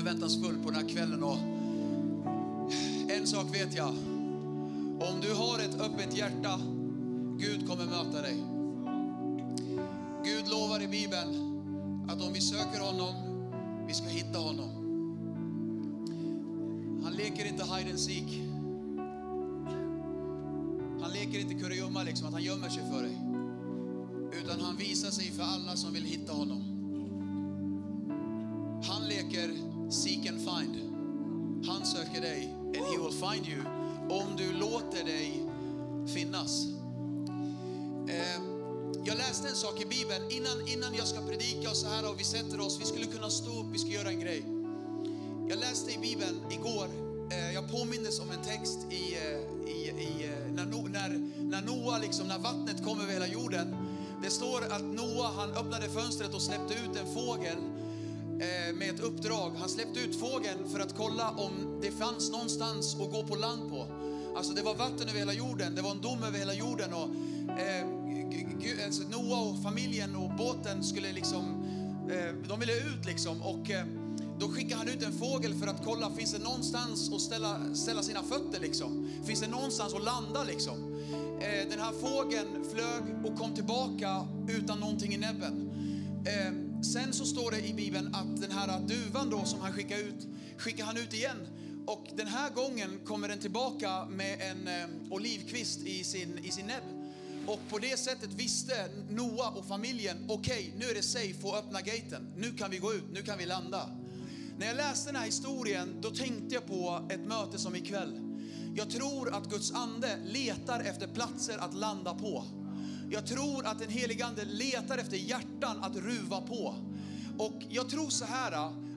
Förväntansfull på den här kvällen och en sak vet jag. Om du har ett öppet hjärta, Gud kommer möta dig. Gud lovar i Bibeln att om vi söker honom, vi ska hitta honom. Han leker inte hide and seek. Han leker inte kurragömma, liksom, att han gömmer sig för dig. Utan han visar sig för alla som vill hitta honom. Find. Han söker dig and he will find you om du låter dig finnas. Eh, jag läste en sak i Bibeln innan, innan jag ska predika och så här och vi sätter oss, vi skulle kunna stå upp, vi ska göra en grej. Jag läste i Bibeln igår, eh, jag påmindes om en text i, eh, i, i eh, när, no, när, när Noa, liksom, när vattnet kom över hela jorden. Det står att Noa han öppnade fönstret och släppte ut en fågel Eh, med ett uppdrag. Han släppte ut fågeln för att kolla om det fanns någonstans att gå på land på. Alltså det var vatten över hela jorden, det var en dom över hela jorden. Och, eh, alltså Noa och familjen och båten skulle liksom, eh, de ville ut liksom. Och, eh, då skickar han ut en fågel för att kolla, finns det någonstans att ställa, ställa sina fötter liksom? Finns det någonstans att landa liksom? Eh, den här fågeln flög och kom tillbaka utan någonting i näbben. Eh, Sen så står det i Bibeln att den här duvan då som han skickar ut, skickar han ut igen. Och den här gången kommer den tillbaka med en eh, olivkvist i sin, i sin näbb. Och på det sättet visste Noa och familjen, okej, okay, nu är det safe att öppna gaten. Nu kan vi gå ut, nu kan vi landa. När jag läste den här historien, då tänkte jag på ett möte som ikväll. Jag tror att Guds ande letar efter platser att landa på. Jag tror att den helige Ande letar efter hjärtan att ruva på. Och jag tror så här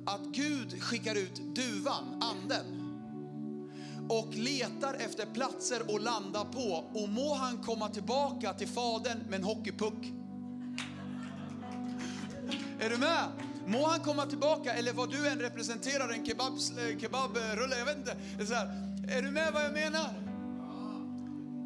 att Gud skickar ut duvan, anden och letar efter platser att landa på. Och må han komma tillbaka till Fadern med en hockeypuck. Är du med? Må han komma tillbaka, eller vad du än representerar, en kebab, eh, kebabrulle, jag vet inte. Så här, är du med vad jag menar?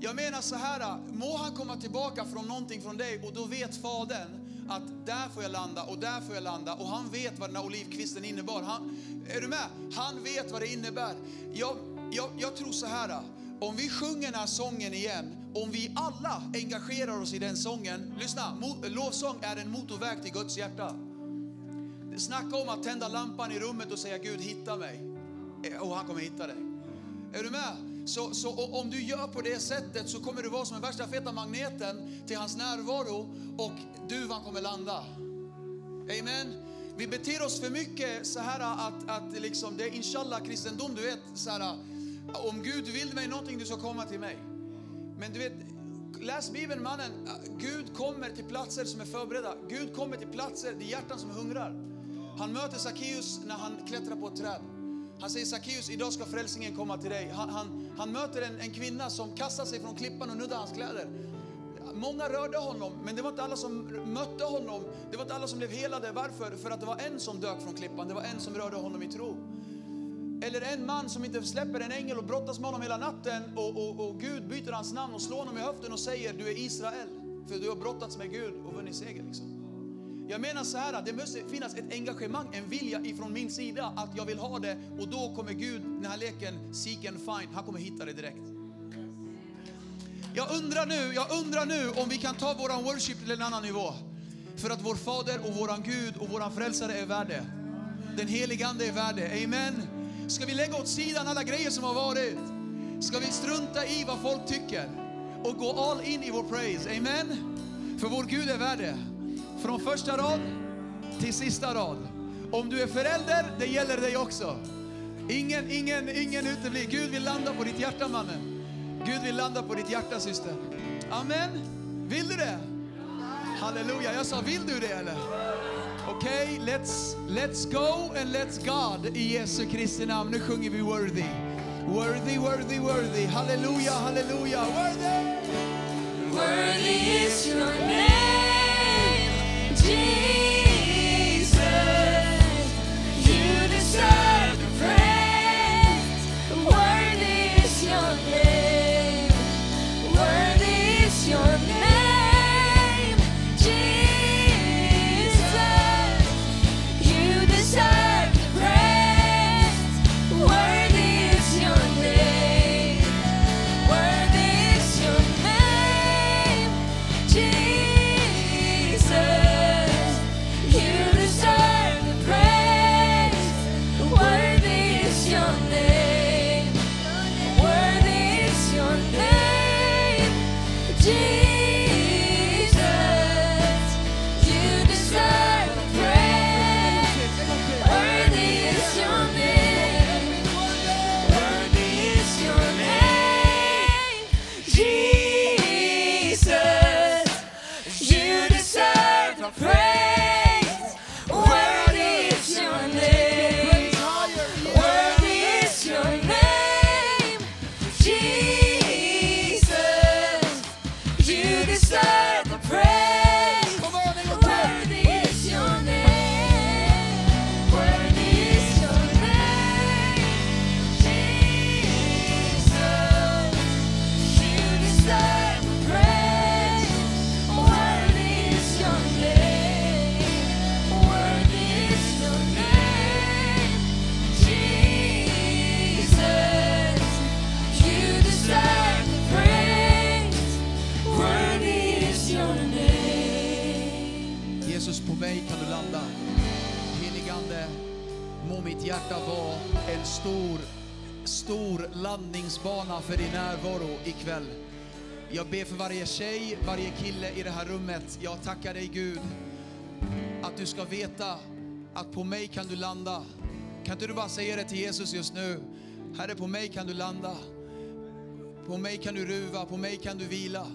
Jag menar så här, må han komma tillbaka från någonting från dig och då vet Fadern att där får jag landa och där får jag landa och han vet vad den här olivkvisten innebar. Han, är du med? Han vet vad det innebär. Jag, jag, jag tror så här, om vi sjunger den här sången igen, om vi alla engagerar oss i den sången, lyssna, lovsång är en motorväg till Guds hjärta. Snacka om att tända lampan i rummet och säga Gud hitta mig. Eh, och han kommer hitta dig. Är du med? Så, så om du gör på det sättet så kommer du vara som den värsta feta magneten till hans närvaro och duvan kommer landa. Amen. Vi beter oss för mycket så här att, att liksom, det är inshallah kristendom, du vet, så här, om Gud vill mig någonting, du ska komma till mig. Men du vet, läs Bibeln mannen, Gud kommer till platser som är förberedda. Gud kommer till platser, det är hjärtan som hungrar. Han möter Sackeus när han klättrar på ett träd. Han säger Sackeus, idag ska frälsningen komma till dig. Han, han, han möter en, en, kvinna som kastar sig från klippan och nuddar hans kläder. Många rörde honom, men det var inte alla som mötte honom. Det var inte alla som blev helade. Varför? För att det var en som dök från klippan. Det var en som rörde honom i tro. Eller en man som inte släpper en ängel och brottas med honom hela natten och, och, och Gud byter hans namn och slår honom i höften och säger du är Israel. För du har brottats med Gud och vunnit seger. Liksom. Jag menar så här, det måste finnas ett engagemang, en vilja ifrån min sida att jag vill ha det och då kommer Gud, den här leken, seek and find, han kommer hitta det direkt. Jag undrar nu, jag undrar nu om vi kan ta våran worship till en annan nivå. För att vår Fader och våran Gud och våran frälsare är värde. det. Den helige Ande är värd det. Amen. Ska vi lägga åt sidan alla grejer som har varit? Ska vi strunta i vad folk tycker och gå all in i vår praise? Amen. För vår Gud är värd det. Från första rad till sista rad. Om du är förälder, det gäller dig också. Ingen, ingen, ingen uteblir. Gud vill landa på ditt hjärta mannen. Gud vill landa på ditt hjärta syster. Amen. Vill du det? Halleluja. Jag sa, vill du det eller? Okej, okay, let's, let's go and let's God i Jesu Kristi namn. Nu sjunger vi worthy. Worthy, worthy, worthy. Halleluja, halleluja. Worthy! Worthy is your name, Jesus. Ikväll. Jag ber för varje tjej, varje kille i det här rummet. Jag tackar dig Gud att du ska veta att på mig kan du landa. Kan inte du bara säga det till Jesus just nu? Herre, på mig kan du landa. På mig kan du ruva, på mig kan du vila.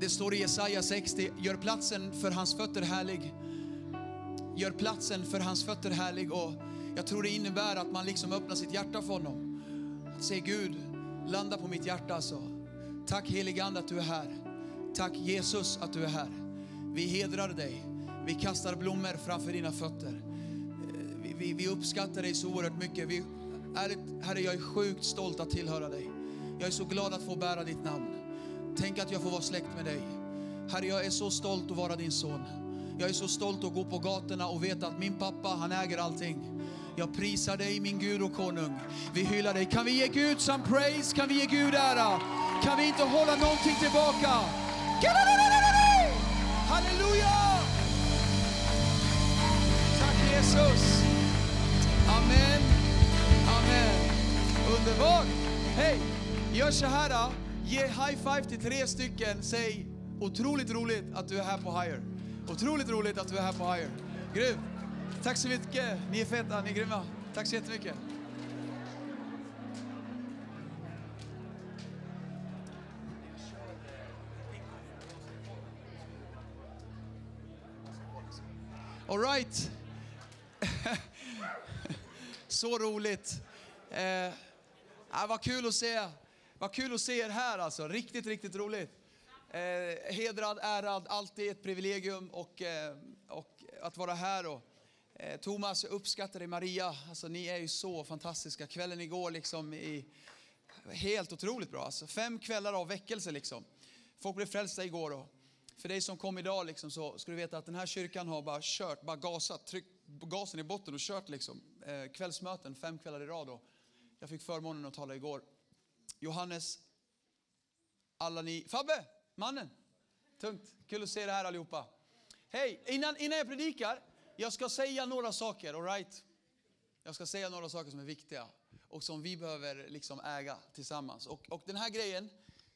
Det står i Jesaja 60, gör platsen för hans fötter härlig. Gör platsen för hans fötter härlig. Och jag tror det innebär att man liksom öppnar sitt hjärta för honom. Att säga Gud, landa på mitt hjärta alltså. Tack heligande att du är här. Tack Jesus att du är här. Vi hedrar dig. Vi kastar blommor framför dina fötter. Eh, vi, vi, vi uppskattar dig så oerhört mycket. Vi, ärligt, herre, jag är sjukt stolt att tillhöra dig. Jag är så glad att få bära ditt namn. Tänk att jag får vara släkt med dig. Herre, jag är så stolt att vara din son. Jag är så stolt att gå på gatorna och veta att min pappa, han äger allting. Jag prisar dig, min Gud och konung. Vi hyllar dig. Kan vi ge Gud some praise? Kan vi ge Gud ära? Kan vi inte hålla någonting tillbaka? Halleluja! Tack Jesus. Amen. Amen. Underbart. Hej, gör så här. då. Ge high five till tre stycken. Säg otroligt roligt att du är här på Higher. Otroligt roligt att du är här på Higher. Grymt. Tack så mycket. Ni är feta, ni är grymma. Tack så jättemycket. All right. Så roligt. Eh, ah, vad kul att se. Vad kul att se er här alltså. Riktigt, riktigt roligt. Eh, hedrad, ärad, alltid ett privilegium och, eh, och att vara här. Och, eh, Thomas, jag uppskattar dig. Maria, alltså, ni är ju så fantastiska. Kvällen igår liksom i, helt otroligt bra. Alltså, fem kvällar av väckelse liksom. Folk blev frälsta igår. Och, för dig som kom idag liksom, så ska du veta att den här kyrkan har bara kört, bara gasat, tryckt gasen i botten och kört liksom. Eh, kvällsmöten fem kvällar i rad. Och jag fick förmånen att tala igår. Johannes, alla ni, Fabbe, mannen. Tungt, kul att se er här allihopa. Hej, innan, innan jag predikar, jag ska säga några saker, all right? Jag ska säga några saker som är viktiga och som vi behöver liksom äga tillsammans. Och, och den här grejen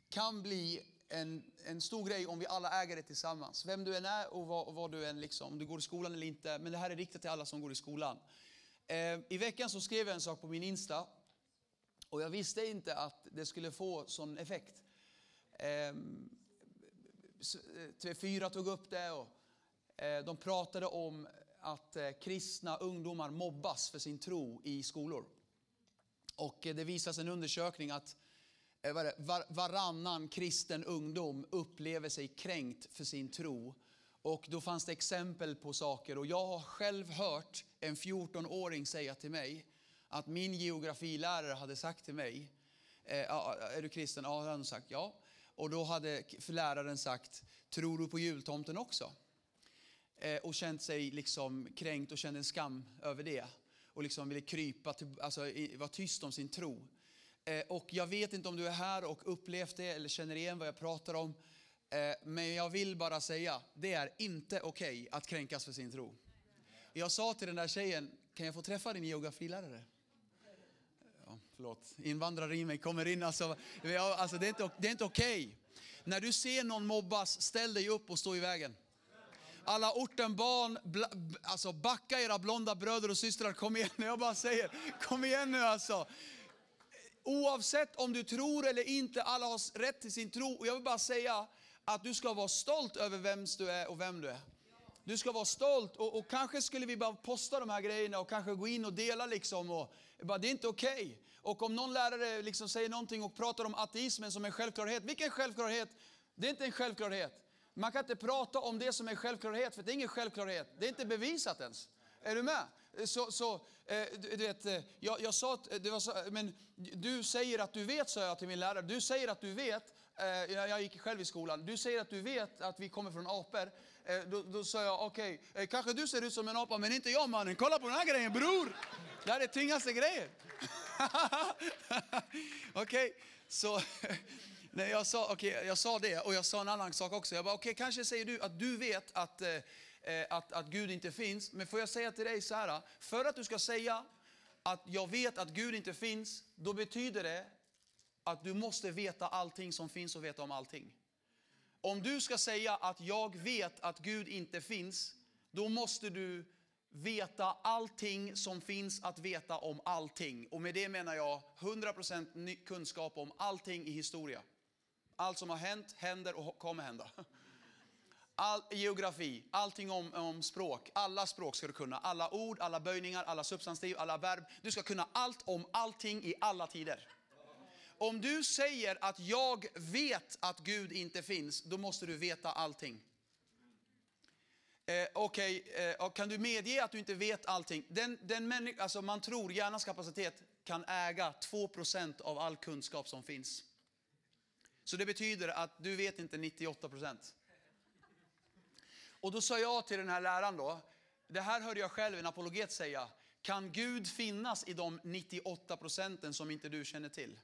kan bli en, en stor grej om vi alla äger det tillsammans. Vem du än är och vad, och vad du än liksom, om du går i skolan eller inte. Men det här är riktat till alla som går i skolan. Eh, I veckan så skrev jag en sak på min Insta. Och jag visste inte att det skulle få sån effekt. Ehm, eh, TV4 tog upp det och eh, de pratade om att eh, kristna ungdomar mobbas för sin tro i skolor. Och eh, det visas en undersökning att eh, var, varannan kristen ungdom upplever sig kränkt för sin tro. Och då fanns det exempel på saker och jag har själv hört en 14-åring säga till mig att min geografilärare hade sagt till mig, är du kristen? Ja, han sagt ja. Och då hade läraren sagt, tror du på jultomten också? Eh, och känt sig liksom kränkt och kände en skam över det. Och liksom ville krypa, till, alltså i- vara tyst om sin tro. Eh, och jag vet inte om du är här och upplevt det eller känner igen vad jag pratar om. Eh, men jag vill bara säga, det är inte okej att kränkas för sin tro. Jag sa till den där tjejen, kan jag få träffa din geografilärare? Ja, förlåt, invandrare i mig kommer in. Alltså, alltså det är inte, det är inte okej. När du ser någon mobbas, ställ dig upp och stå i vägen. Alla ortenbarn, alltså backa era blonda bröder och systrar, kom igen. Jag bara säger, kom igen nu alltså. Oavsett om du tror eller inte, alla har rätt till sin tro. Och jag vill bara säga att du ska vara stolt över vem du är och vem du är. Du ska vara stolt och, och kanske skulle vi bara posta de här grejerna och kanske gå in och dela liksom. Och, bara, det är inte okej. Och om någon lärare liksom säger någonting och pratar om ateismen som en självklarhet. Vilken självklarhet? Det är inte en självklarhet. Man kan inte prata om det som är självklarhet för det är ingen självklarhet. Det är inte bevisat ens. Är du med? Så, så eh, du, vet, eh, jag, jag sa att, eh, det var så, men du säger att du vet, sa jag till min lärare. Du säger att du vet, jag gick själv i skolan. Du säger att du vet att vi kommer från apor. Då, då sa jag, okej, okay, kanske du ser ut som en apa, men inte jag mannen. Kolla på den här grejen bror! Det här är tyngaste grejen. okej, okay, så Nej, jag, sa, okay, jag sa det och jag sa en annan sak också. Jag bara, okej, kanske säger du att du vet att, eh, eh att, att Gud inte finns. Men får jag säga till dig så här, för att du ska säga att jag vet att Gud inte finns, då betyder det att du måste veta allting som finns och veta om allting. Om du ska säga att jag vet att Gud inte finns, då måste du veta allting som finns att veta om allting. Och med det menar jag 100% kunskap om allting i historia. Allt som har hänt, händer och kommer hända. All geografi, allting om, om språk. Alla språk ska du kunna. Alla ord, alla böjningar, alla substantiv, alla verb. Du ska kunna allt om allting i alla tider. Om du säger att jag vet att Gud inte finns, då måste du veta allting. Eh, Okej, eh, kan du medge att du inte vet allting? Den, den människa, alltså man tror hjärnans kapacitet kan äga 2% av all kunskap som finns. Så det betyder att du vet inte 98 procent. Och då sa jag till den här läraren då, det här hörde jag själv en apologet säga, kan Gud finnas i de 98 procenten som inte du känner till?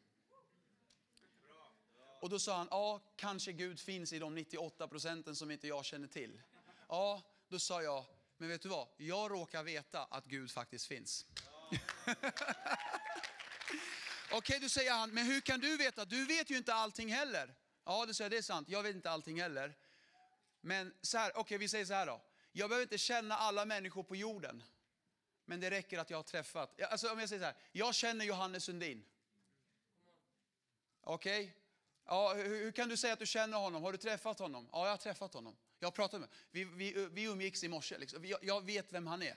Och då sa han, ja, kanske Gud finns i de 98 procenten som inte jag känner till. Ja, då sa jag, men vet du vad? Jag råkar veta att Gud faktiskt finns. Okej, då säger han, men hur kan du veta? Du vet ju inte allting heller. Ja, det säger det är sant. Jag vet inte allting heller. Men så här, okej vi säger så här då. Jag behöver inte känna alla människor på jorden. Men det räcker att jag har träffat. Alltså om jag säger så här, jag känner Johannes Sundin. Okej? Ja, hur, hur kan du säga att du känner honom? Har du träffat honom? Ja, jag har träffat honom. Jag har pratat med honom. Vi, vi, vi umgicks i morse. Liksom. Jag, jag vet vem han är.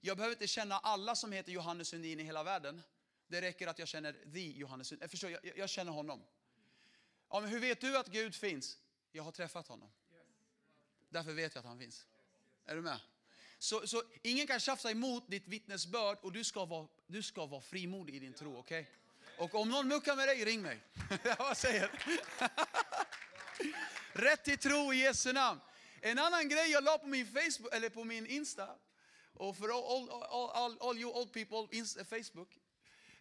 Jag behöver inte känna alla som heter Johannes Sundin i hela världen. Det räcker att jag känner the Johannes eh, Jag, förstår, jag, jag känner honom. Ja, men hur vet du att Gud finns? Jag har träffat honom. Därför vet jag att han finns. Är du med? Så, så ingen kan tjafsa emot ditt vittnesbörd och du ska vara, du ska vara frimodig i din tro, Okay? Och om någon muckar med dig, ring mig. Jag säger. Rätt till tro i Jesu namn. En annan grej jag la på min Facebook, eller på min Insta, och för all, all, all, all you old people, Insta, Facebook,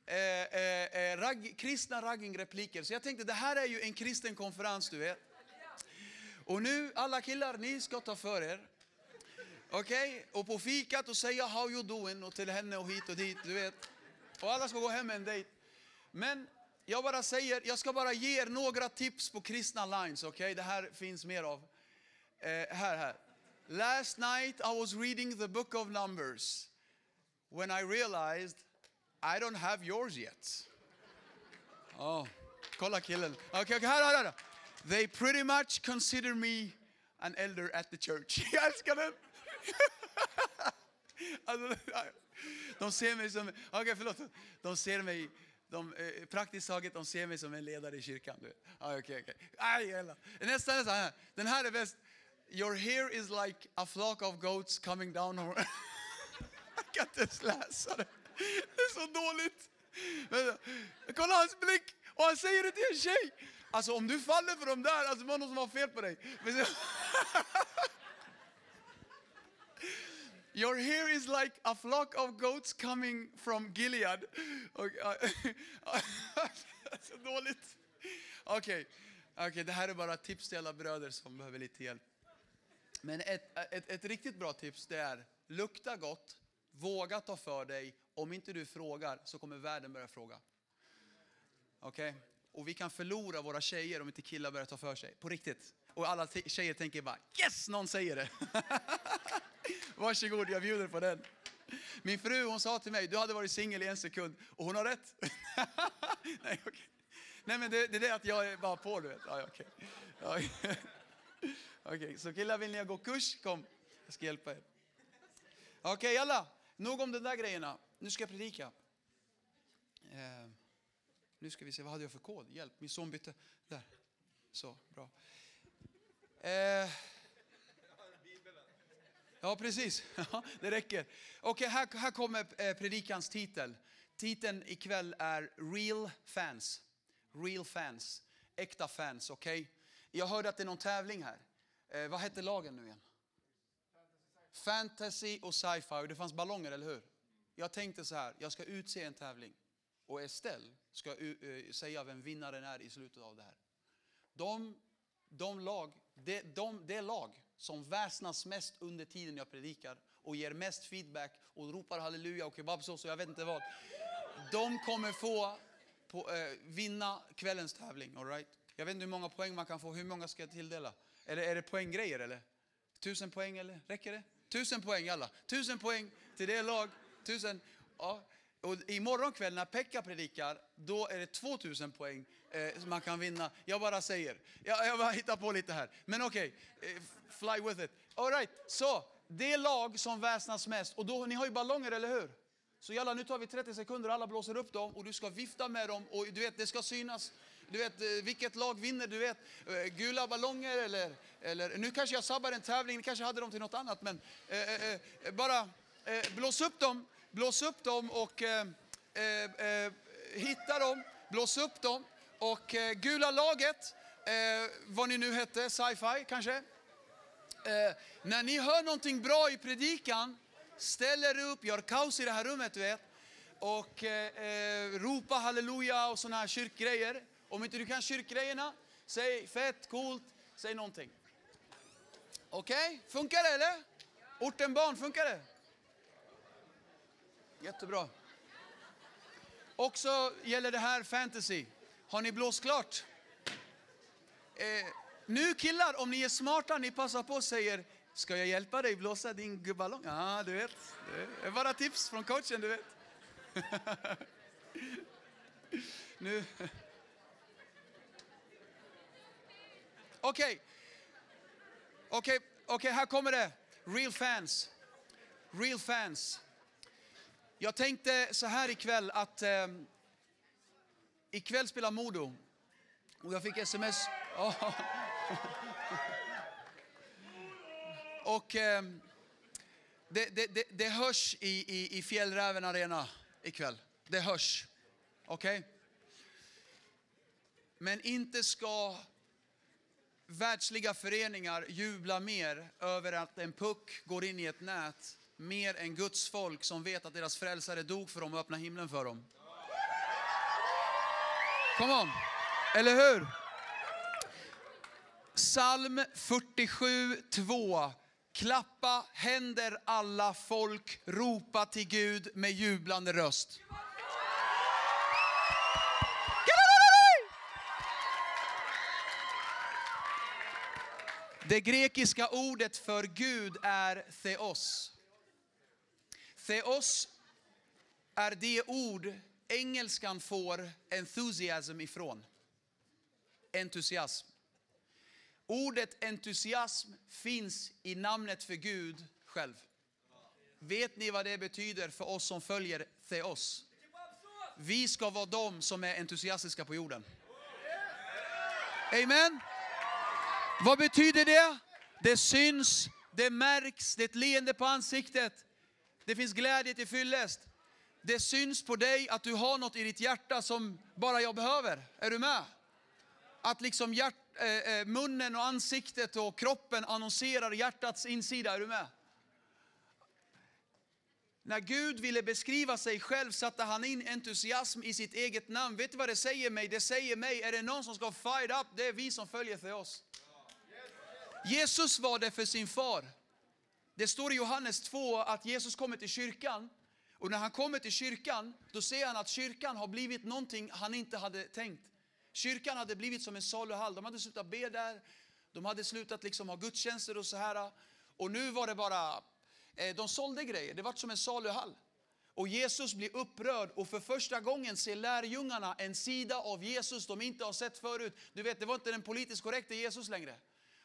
eh, eh, eh kristna raggingrepliker. Så jag tänkte, det här är ju en kristen konferens, du vet. Och nu, alla killar, ni ska ta för er. Okej? Och på fikat och säga how you doing och till henne och hit och dit, du vet. Och alla ska gå hem med en dejt. Men jag bara säger, jag ska bara ge er några tips på kristna lines, okej? Det här finns mer av. Eh, här, här. Last night I was reading the book of Numbers when I realized i don't have yours yet. Oh, kolla killen. Okej, okay, här, här, här. They pretty much consider me an elder at the church. Jag älskar den! alltså, de ser mig som, okej okay, förlåt. De ser mig, de, eh, praktiskt taget de ser mig som en ledare i kyrkan. Du vet. Ah, okay, okay. Aj. Nästa här, den här är bäst. Your hair is like a flock of goats coming down. Jag kan inte ens läsa det. Det är så dåligt. Men, kolla hans blick! Och han säger det till en tjej! Alltså om du faller för de där, alltså det var någon som har fel på dig. Your hair is like a flock of goats coming from Gilead. Och, så dåligt. Okej, okay. okay, det här är bara tips till alla bröder som behöver lite hjälp. Men ett, ett, ett riktigt bra tips det är, lukta gott, våga ta för dig. Om inte du frågar så kommer världen börja fråga. Okej? Okay? Och vi kan förlora våra tjejer om inte killar börjar ta för sig. På riktigt. Och alla tjejer tänker bara yes, någon säger det. Varsågod, jag bjuder på den. Min fru hon sa till mig, du hade varit singel i en sekund. Och hon har rätt. Nej, okay. Nej men det, det är det att jag är bara på du vet. Ja, okay. Ja, Okej, okay, så killar vill ni gå kurs? Kom, jag ska hjälpa er. Okej okay, alla, nog om de där grejerna. Nu ska jag predika. Eh, nu ska vi se, vad hade jag för kod? Hjälp, min son bytte. Där. Så, bra. Eh, ja, precis. det räcker. Okej, här, här kommer eh, predikans titel. Titeln ikväll är Real Fans. Real Fans. Äkta fans, okej? Okay? Jag hörde att det är någon tävling här. Eh, vad hette lagen nu igen? Fantasy och sci-fi. Det fanns ballonger, eller hur? Jag tänkte så här, jag ska utse en tävling. Och Estelle ska eh, säga vem vinnaren är i slutet av det här. de, de lag, det, de, det lag som väsnas mest under tiden jag predikar och ger mest feedback och ropar halleluja och kebabsås och jag vet inte vad. De kommer få på, eh, vinna kvällens tävling. All right? Jag vet inte hur många poäng man kan få. Hur många ska jag tilldela? Eller är det poänggrejer eller? Tusen poäng eller? Räcker det? Tusen poäng alla. Tusen poäng till det lag. Tusen. Ja. Och imorgon kväll när Pekka predikar, då är det 2000 poäng eh, som man kan vinna. Jag bara säger. Jag, jag bara hittar på lite här. Men okej, okay, eh, fly with it. All right, så det lag som väsnas mest. Och då, ni har ju ballonger, eller hur? Så jalla, nu tar vi 30 sekunder, alla blåser upp dem och du ska vifta med dem och du vet, det ska synas. Du vet, eh, vilket lag vinner, du vet, eh, gula ballonger eller, eller nu kanske jag sabbar en tävling, ni kanske hade dem till något annat, men eh, eh, eh bara eh, blås upp dem, blås upp dem och hitta dem, blås upp dem. Och gula laget, vad ni nu hette, sci-fi kanske. när ni hör någonting bra i predikan, ställ er upp, gör kaos i det här rummet, du vet. Och eh, ropa halleluja och sådana här kyrkgrejer. Om inte du kan kyrkgrejerna, säg fett, coolt, säg någonting. Okej, okay? funkar det eller? Orten barn, funkar det? Jättebra. Också gäller det här fantasy. Har ni blåst klart? Eh, nu killar, om ni är smarta, ni passar på och säger Ska jag hjälpa dig blåsa din ballong? Ja, du vet. Det är bara tips från coachen, du vet. nu. Okej. okay. okay. okay, här kommer det. Real fans. Real fans. Jag tänkte så här ikväll att eh, ikväll spelar Modo. Och jag fick sms. Oh. Och eh, det, det, det, det hörs i, i, i Fjällräven Arena ikväll. Det hörs. Okej? Okay? Men inte ska världsliga föreningar jubla mer över att en puck går in i ett nät mer än Guds folk som vet att deras frälsare dog för dem och öppnade himlen för dem. Kom on, eller hur? Psalm 47, 2. Klappa händer alla folk, ropa till Gud med jublande röst. Det grekiska ordet för Gud är theos. Theos är det ord engelskan får enthusiasm ifrån. Entusiasm. Ordet entusiasm finns i namnet för Gud själv. Vet ni vad det betyder för oss som följer Theos? Vi ska vara de som är entusiastiska på jorden. Amen. Vad betyder det? Det syns, det märks, det är ett leende på ansiktet. Det finns glädje till fyllest. Det syns på dig att du har något i ditt hjärta som bara jag behöver. Är du med? Att liksom hjärt, äh, munnen och ansiktet och kroppen annonserar hjärtats insida. Är du med? När Gud ville beskriva sig själv satte han in entusiasm i sitt eget namn. Vet du vad det säger mig? Det säger mig, är det någon som ska fight up, det är vi som följer för oss. Jesus var det för sin far. Det står i Johannes 2 att Jesus kommer till kyrkan. Och när han kommer till kyrkan, då ser han att kyrkan har blivit någonting han inte hade tänkt. Kyrkan hade blivit som en saluhall. De hade slutat be där. De hade slutat liksom ha gudstjänster och så här. Och nu var det bara, eh, de sålde grejer. Det var som en saluhall. Och Jesus blir upprörd och för första gången ser lärjungarna en sida av Jesus de inte har sett förut. Du vet, det var inte den politiskt korrekta Jesus längre.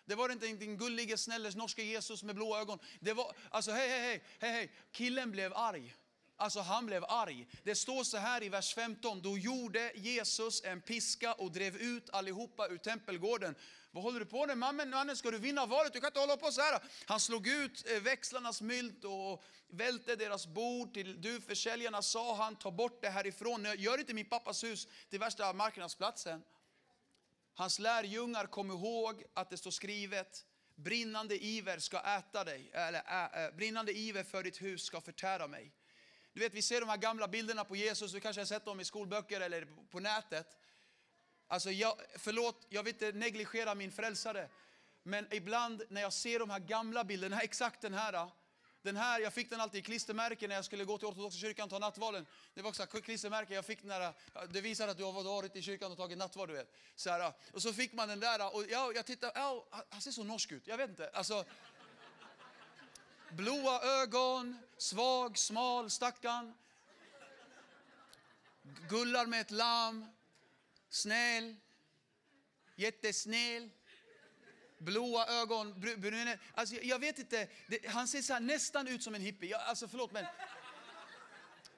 Det var inte din gullige, snälla norska Jesus med blå ögon. Det var, alltså hej, hej, hej, hej, hej. Killen blev arg. Alltså han blev arg. Det står så här i vers 15. Då gjorde Jesus en piska och drev ut allihopa ur tempelgården. Vad håller du på med? Mannen, mannen, ska du vinna valet? Du kan inte hålla på så här. Han slog ut eh, växlarnas mynt och välte deras bord. Till du försäljarna sa han, ta bort det härifrån. Gör inte min pappas hus till värsta marknadsplatsen. Hans lärjungar kom ihåg att det står skrivet, brinnande iver ska äta dig, eller ä, ä, brinnande iver för ditt hus ska förtära mig. Du vet, vi ser de här gamla bilderna på Jesus, du kanske har sett dem i skolböcker eller på nätet. Alltså jag, förlåt, jag vill inte negligera min frälsare. Men ibland när jag ser de här gamla bilderna, exakt den här. Den här, jag fick den alltid i klistermärken när jag skulle gå till ortodoxa kyrkan och ta nattvalen. Det var också klistermärken, jag fick den där, det visar att du har varit i kyrkan och tagit nattvard du vet. Så här, och så fick man den där och jag, jag tittade, ja, han ser så norsk ut, jag vet inte. Alltså, blåa ögon, svag, smal, stackarn. Gullar med ett lamm, snäll, jättesnäll blåa ögon, brunett. Alltså, jag vet inte, det, han ser så här, nästan ut som en hippie. Jag, alltså förlåt men.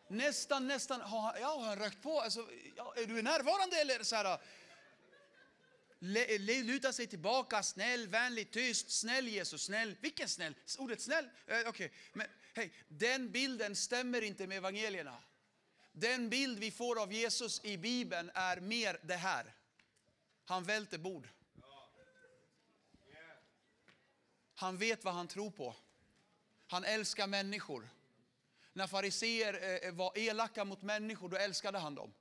Nästan, nästan, har han, ja, har han rökt på? Alltså, ja, är du närvarande eller? Så här, le, le, luta sig tillbaka, snäll, vänlig, tyst, snäll Jesus, snäll. Vilken snäll? Ordet snäll? Eh, Okej, okay. men hej, den bilden stämmer inte med evangelierna. Den bild vi får av Jesus i Bibeln är mer det här. Han välter bord. Han vet vad han tror på. Han älskar människor. När fariseer eh, eh, var elaka mot människor, då älskade han dem.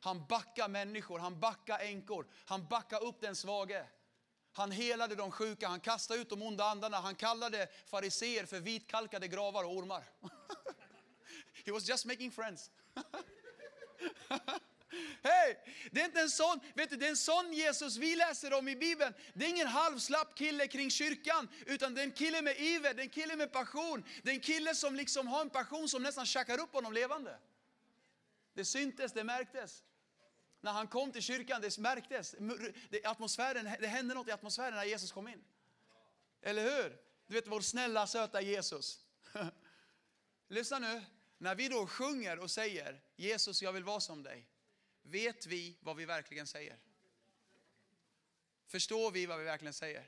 Han backade människor, han backade änkor, han backade upp den svage. Han helade de sjuka, han kastade ut de onda andarna, han kallade fariseer för vitkalkade gravar och ormar. He was just making friends. Hej! Det är inte en sån, vet du, det är en sån Jesus vi läser om i Bibeln. Det är ingen halvslapp kille kring kyrkan, utan det är en kille med iver, det är en kille med passion. Det är en kille som liksom har en passion som nästan tjackar upp honom levande. Det syntes, det märktes. När han kom till kyrkan, det märktes. Det, atmosfären, det hände något i atmosfären när Jesus kom in. Eller hur? Du vet vår snälla, söta Jesus. Lyssna nu. När vi då sjunger och säger Jesus, jag vill vara som dig vet vi vad vi verkligen säger? Förstår vi vad vi verkligen säger?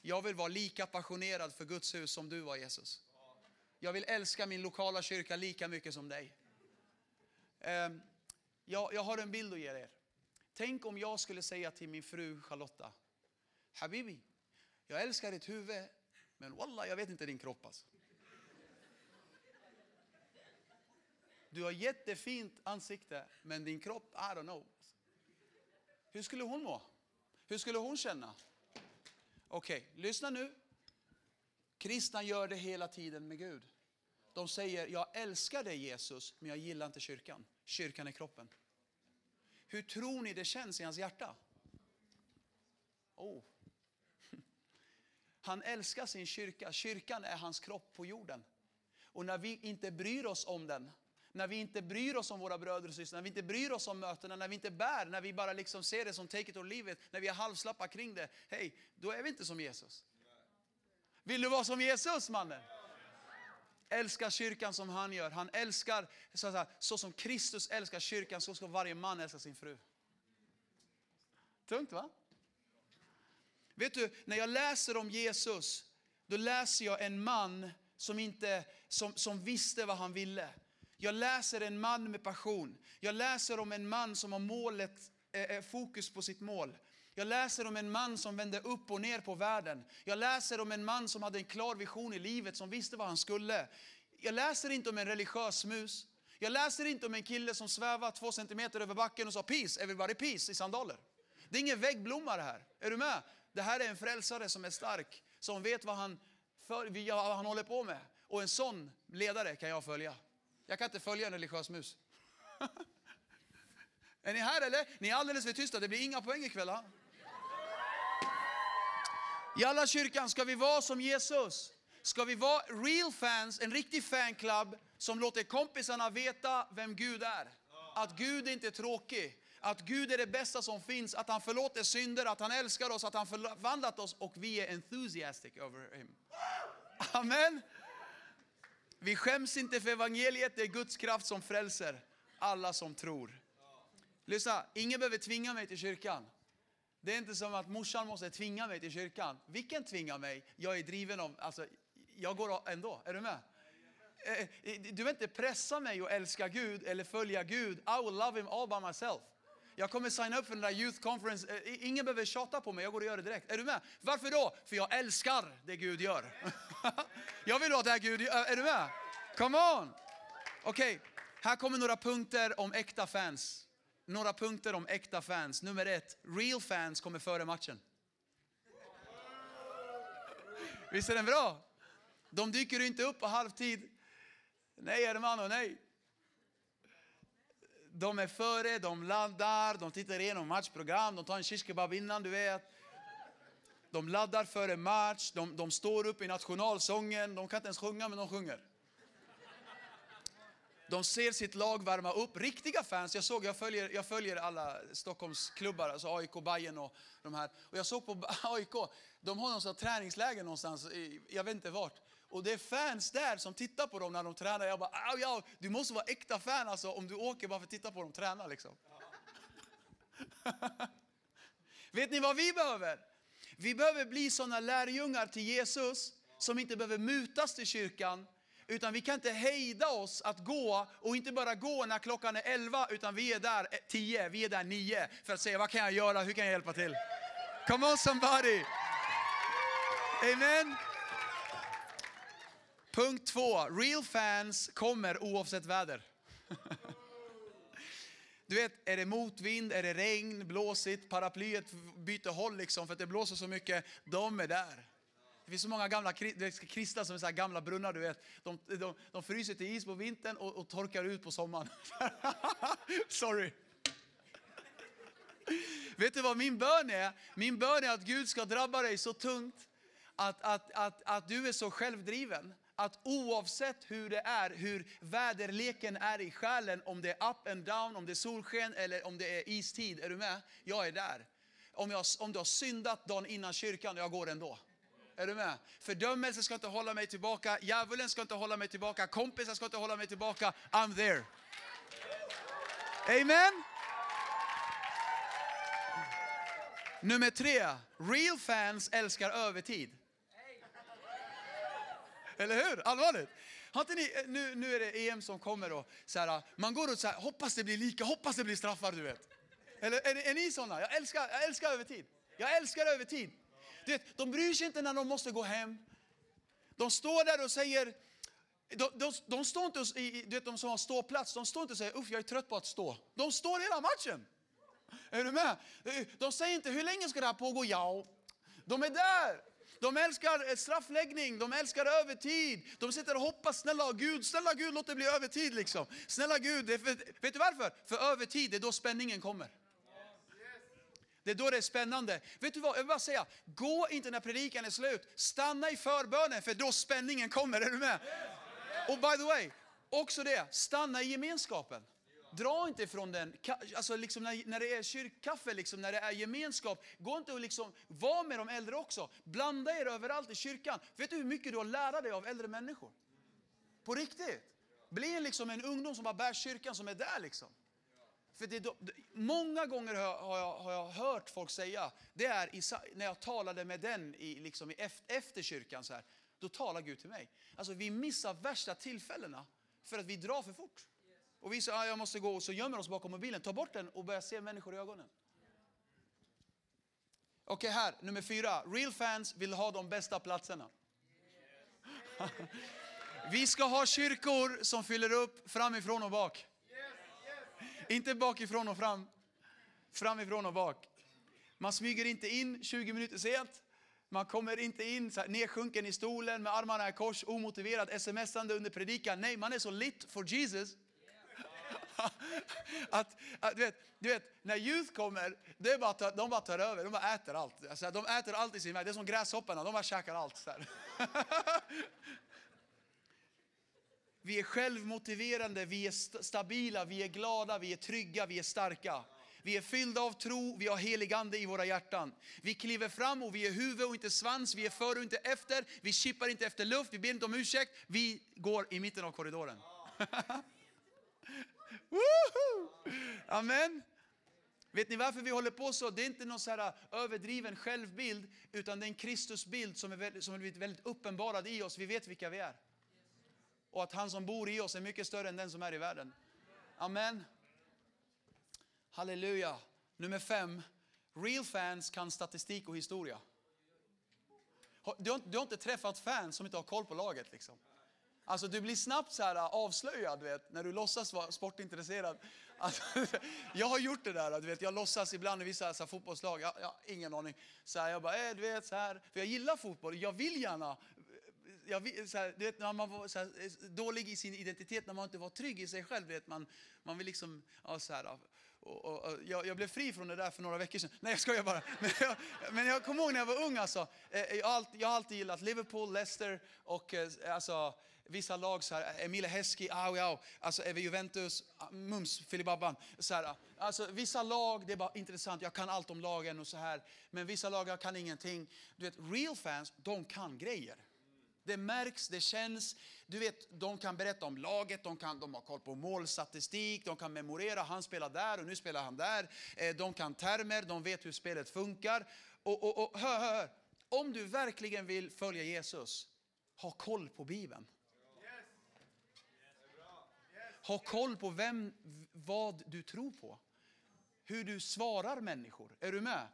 Jag vill vara lika passionerad för Guds hus som du var Jesus. Jag vill älska min lokala kyrka lika mycket som dig. Ehm, jag, jag har en bild att ge er. Tänk om jag skulle säga till min fru Charlotta, Habibi, jag älskar ditt huvud, men wallah, jag vet inte din kropp alltså. Du har jättefint ansikte, men din kropp, I don't know. Hur skulle hon må? Hur skulle hon känna? Okej, okay, lyssna nu. Kristna gör det hela tiden med Gud. De säger, jag älskar dig Jesus, men jag gillar inte kyrkan. Kyrkan är kroppen. Hur tror ni det känns i hans hjärta? Oh. Han älskar sin kyrka. Kyrkan är hans kropp på jorden. Och när vi inte bryr oss om den, när vi inte bryr oss om våra bröder och systrar, när vi inte bryr oss om mötena, när vi inte bär, när vi bara liksom ser det som take it or leave it, när vi är halvslappa kring det. Hej, då är vi inte som Jesus. Vill du vara som Jesus mannen? Älskar kyrkan som han gör. Han älskar, så, så, så som Kristus älskar kyrkan, så ska varje man älska sin fru. Tungt va? Vet du, när jag läser om Jesus, då läser jag en man som, inte, som, som visste vad han ville. Jag läser en man med passion. Jag läser om en man som har målet, eh, eh, fokus på sitt mål. Jag läser om en man som vände upp och ner på världen. Jag läser om en man som hade en klar vision i livet, som visste vad han skulle. Jag läser inte om en religiös mus. Jag läser inte om en kille som svävar två centimeter över backen och sa peace, everybody peace i sandaler. Det är ingen väggblomma det här. Är du med? Det här är en frälsare som är stark, som vet vad han, för, vad han håller på med. Och en sån ledare kan jag följa. Jag kan inte följa en religiös mus. är ni här eller? Ni är alldeles för tysta, det blir inga poäng ikväll. Ha? I alla kyrkan ska vi vara som Jesus. Ska vi vara real fans, en riktig fanclub som låter kompisarna veta vem Gud är. Att Gud inte är tråkig, att Gud är det bästa som finns, att han förlåter synder, att han älskar oss, att han förvandlat oss och vi är enthusiastic over him. Amen. Vi skäms inte för evangeliet, det är Guds kraft som frälser alla som tror. Lyssna, ingen behöver tvinga mig till kyrkan. Det är inte som att morsan måste tvinga mig till kyrkan. Vilken tvingar mig? Jag är driven av, alltså, jag går ändå. Är du med? Eh, du behöver inte pressa mig att älska Gud eller följa Gud. I will love him all by myself. Jag kommer signa upp för den där youth conference. Eh, ingen behöver tjata på mig, jag går och gör det direkt. Är du med? Varför då? För jag älskar det Gud gör. jag vill vara det Gud. Är du med? Come on! Okej, okay. här kommer några punkter om äkta fans. några punkter om äkta fans. Nummer ett, real fans kommer före matchen. Visst är den bra? De dyker inte upp på halvtid. Nej hermano, nej. De är före, de laddar, de tittar igenom matchprogram, de tar en shish kebab innan, du vet. De laddar före match, de, de står upp i nationalsången, de kan inte ens sjunga men de sjunger. De ser sitt lag värma upp. Riktiga fans, jag såg, jag följer, jag följer alla Stockholmsklubbar, alltså AIK, Bayern och de här. Och jag såg på AIK, de har någon sån träningsläger någonstans, i, jag vet inte vart. Och det är fans där som tittar på dem när de tränar. Jag bara, au, au, du måste vara äkta fan alltså om du åker bara för att titta på dem träna liksom. Vet ni vad vi behöver? Vi behöver bli sådana lärjungar till Jesus som inte behöver mutas till kyrkan. Utan vi kan inte hejda oss att gå och inte bara gå när klockan är 11 utan vi är där 10, vi är där 9 för att säga vad kan jag göra, hur kan jag hjälpa till? Come on somebody! Amen! Punkt två, real fans kommer oavsett väder. Du vet, är det motvind, är det regn, blåsigt, paraplyet byter håll liksom för att det blåser så mycket. De är där. Det finns så många gamla kristna som är så gamla brunnar, du vet. De, de, de fryser till is på vintern och, och torkar ut på sommaren. Sorry. Vet du vad min bön är? Min bön är att Gud ska drabba dig så tungt att, att, att, att du är så självdriven att oavsett hur det är, hur väderleken är i själen, om det är up and down, om det är solsken eller om det är istid, är du med? Jag är där. Om, jag, om du har syndat dagen innan kyrkan, jag går ändå. Är du med? Fördömelse ska inte hålla mig tillbaka, djävulen ska inte hålla mig tillbaka, kompisar ska inte hålla mig tillbaka. I'm there. Amen. Nummer tre, real fans älskar övertid. Eller hur? Allvarligt. Har inte ni, eh, nu, nu är det EM som kommer och så här, eh, man går och så här, hoppas det blir lika, hoppas det blir straffar du vet. Eller är, är ni sådana? Jag älskar, jag älskar övertid. Jag älskar övertid. Du vet, de bryr sig inte när de måste gå hem. De står där och säger, de, de, de står inte, du vet de som har ståplats, de står inte och säger uff jag är trött på att stå. De står hela matchen. Är du med? Eh, de säger inte hur länge ska det här pågå? Ja, de är där. De älskar eh, straffläggning, de älskar övertid. De sitter och hoppas, snälla Gud, snälla Gud låt det bli övertid liksom. Snälla Gud, vet du varför? För övertid, det är då spänningen kommer. Det är då det är spännande. Vet du vad, jag vill bara säga, gå inte när predikan är slut. Stanna i förbönen för då spänningen kommer, är du med? Och by the way, också det, stanna i gemenskapen. Dra inte ifrån den, alltså liksom när, när det är kyrkkaffe, liksom, när det är gemenskap, gå inte och liksom, var med de äldre också. Blanda er överallt i kyrkan. Vet du hur mycket du har lära dig av äldre människor? På riktigt. Bli liksom en ungdom som bara bär kyrkan, som är där liksom. För det, många gånger har jag, har jag hört folk säga, det är i, när jag talade med den i, liksom i efter, efter kyrkan, så här, då talar Gud till mig. Alltså vi missar värsta tillfällena för att vi drar för fort. Och vi säger, ah, jag måste gå, och så gömmer oss bakom mobilen. Ta bort den och börja se människor i ögonen. Okej, okay, här, nummer fyra. Real fans vill ha de bästa platserna. Vi ska ha kyrkor som fyller upp framifrån och bak. Inte bakifrån och fram, framifrån och bak. Man smyger inte in 20 minuter sent. Man kommer inte in så här, nedsjunken i stolen med armarna i kors, omotiverad, smsande under predikan. Nej, man är så lit for Jesus att, att, du, vet, du vet, när youth kommer, det är bara, de bara tar över, de bara äter allt. Alltså, de äter allt i sin väg, det är som gräshopparna, de bara käkar allt. Så vi är självmotiverande, vi är stabila, vi är glada, vi är trygga, vi är starka. Vi är fyllda av tro, vi har helig ande i våra hjärtan. Vi kliver fram och vi är huvud och inte svans, vi är före och inte efter, vi chippar inte efter luft, vi ber inte om ursäkt, vi går i mitten av korridoren. Amen. Vet ni varför vi håller på så? Det är inte någon så här äh, överdriven självbild, utan det är en Kristusbild som är väldigt, som är väldigt uppenbarad i oss. Vi vet vilka vi är. Och att han som bor i oss är mycket större än den som är i världen. Amen. Halleluja. Nummer fem. Real fans kan statistik och historia. Du har, du har inte träffat fans som inte har koll på laget. Liksom. Alltså du blir snabbt så här äh, avslöjad du vet, när du låtsas vara sportintresserad. Alltså, jag har gjort det där, du vet, jag låtsas ibland i vissa så här, fotbollslag, jag, jag har ingen aning. Så här, jag bara, äh, du vet så här, för jag gillar fotboll, jag vill gärna jag vill, så här, du vet, när man var så här, eh, dålig i sin identitet, när man inte var trygg i sig själv. Vet, man, man vill liksom, ja, så här, äh, och, och, och, jag, jag blev fri från det där för några veckor sedan. Nej, jag skojar bara. Men jag, men jag kommer ihåg när jag var ung, alltså, eh, eh, jag, har alltid, jag har alltid gillat Liverpool, Leicester och alltså, vissa lag, så här, Emile Heskey, au, au, alltså Juventus, ah, mums, filibabban. Så här, ah. alltså, vissa lag, det är bara intressant, jag kan allt om lagen och så här. Men vissa lag, jag kan ingenting. Du vet, real fans, de kan grejer. Det märks, det känns. Du vet, de kan berätta om laget, de, kan, de har koll på målstatistik, de kan memorera, han spelar där och nu spelar han där. Eh, de kan termer, de vet hur spelet funkar. Och, och, och hör, hör, hör. Om du verkligen vill följa Jesus, ha koll på Bibeln. Ha koll på vem, vad du tror på. Hur du svarar människor. Är du med?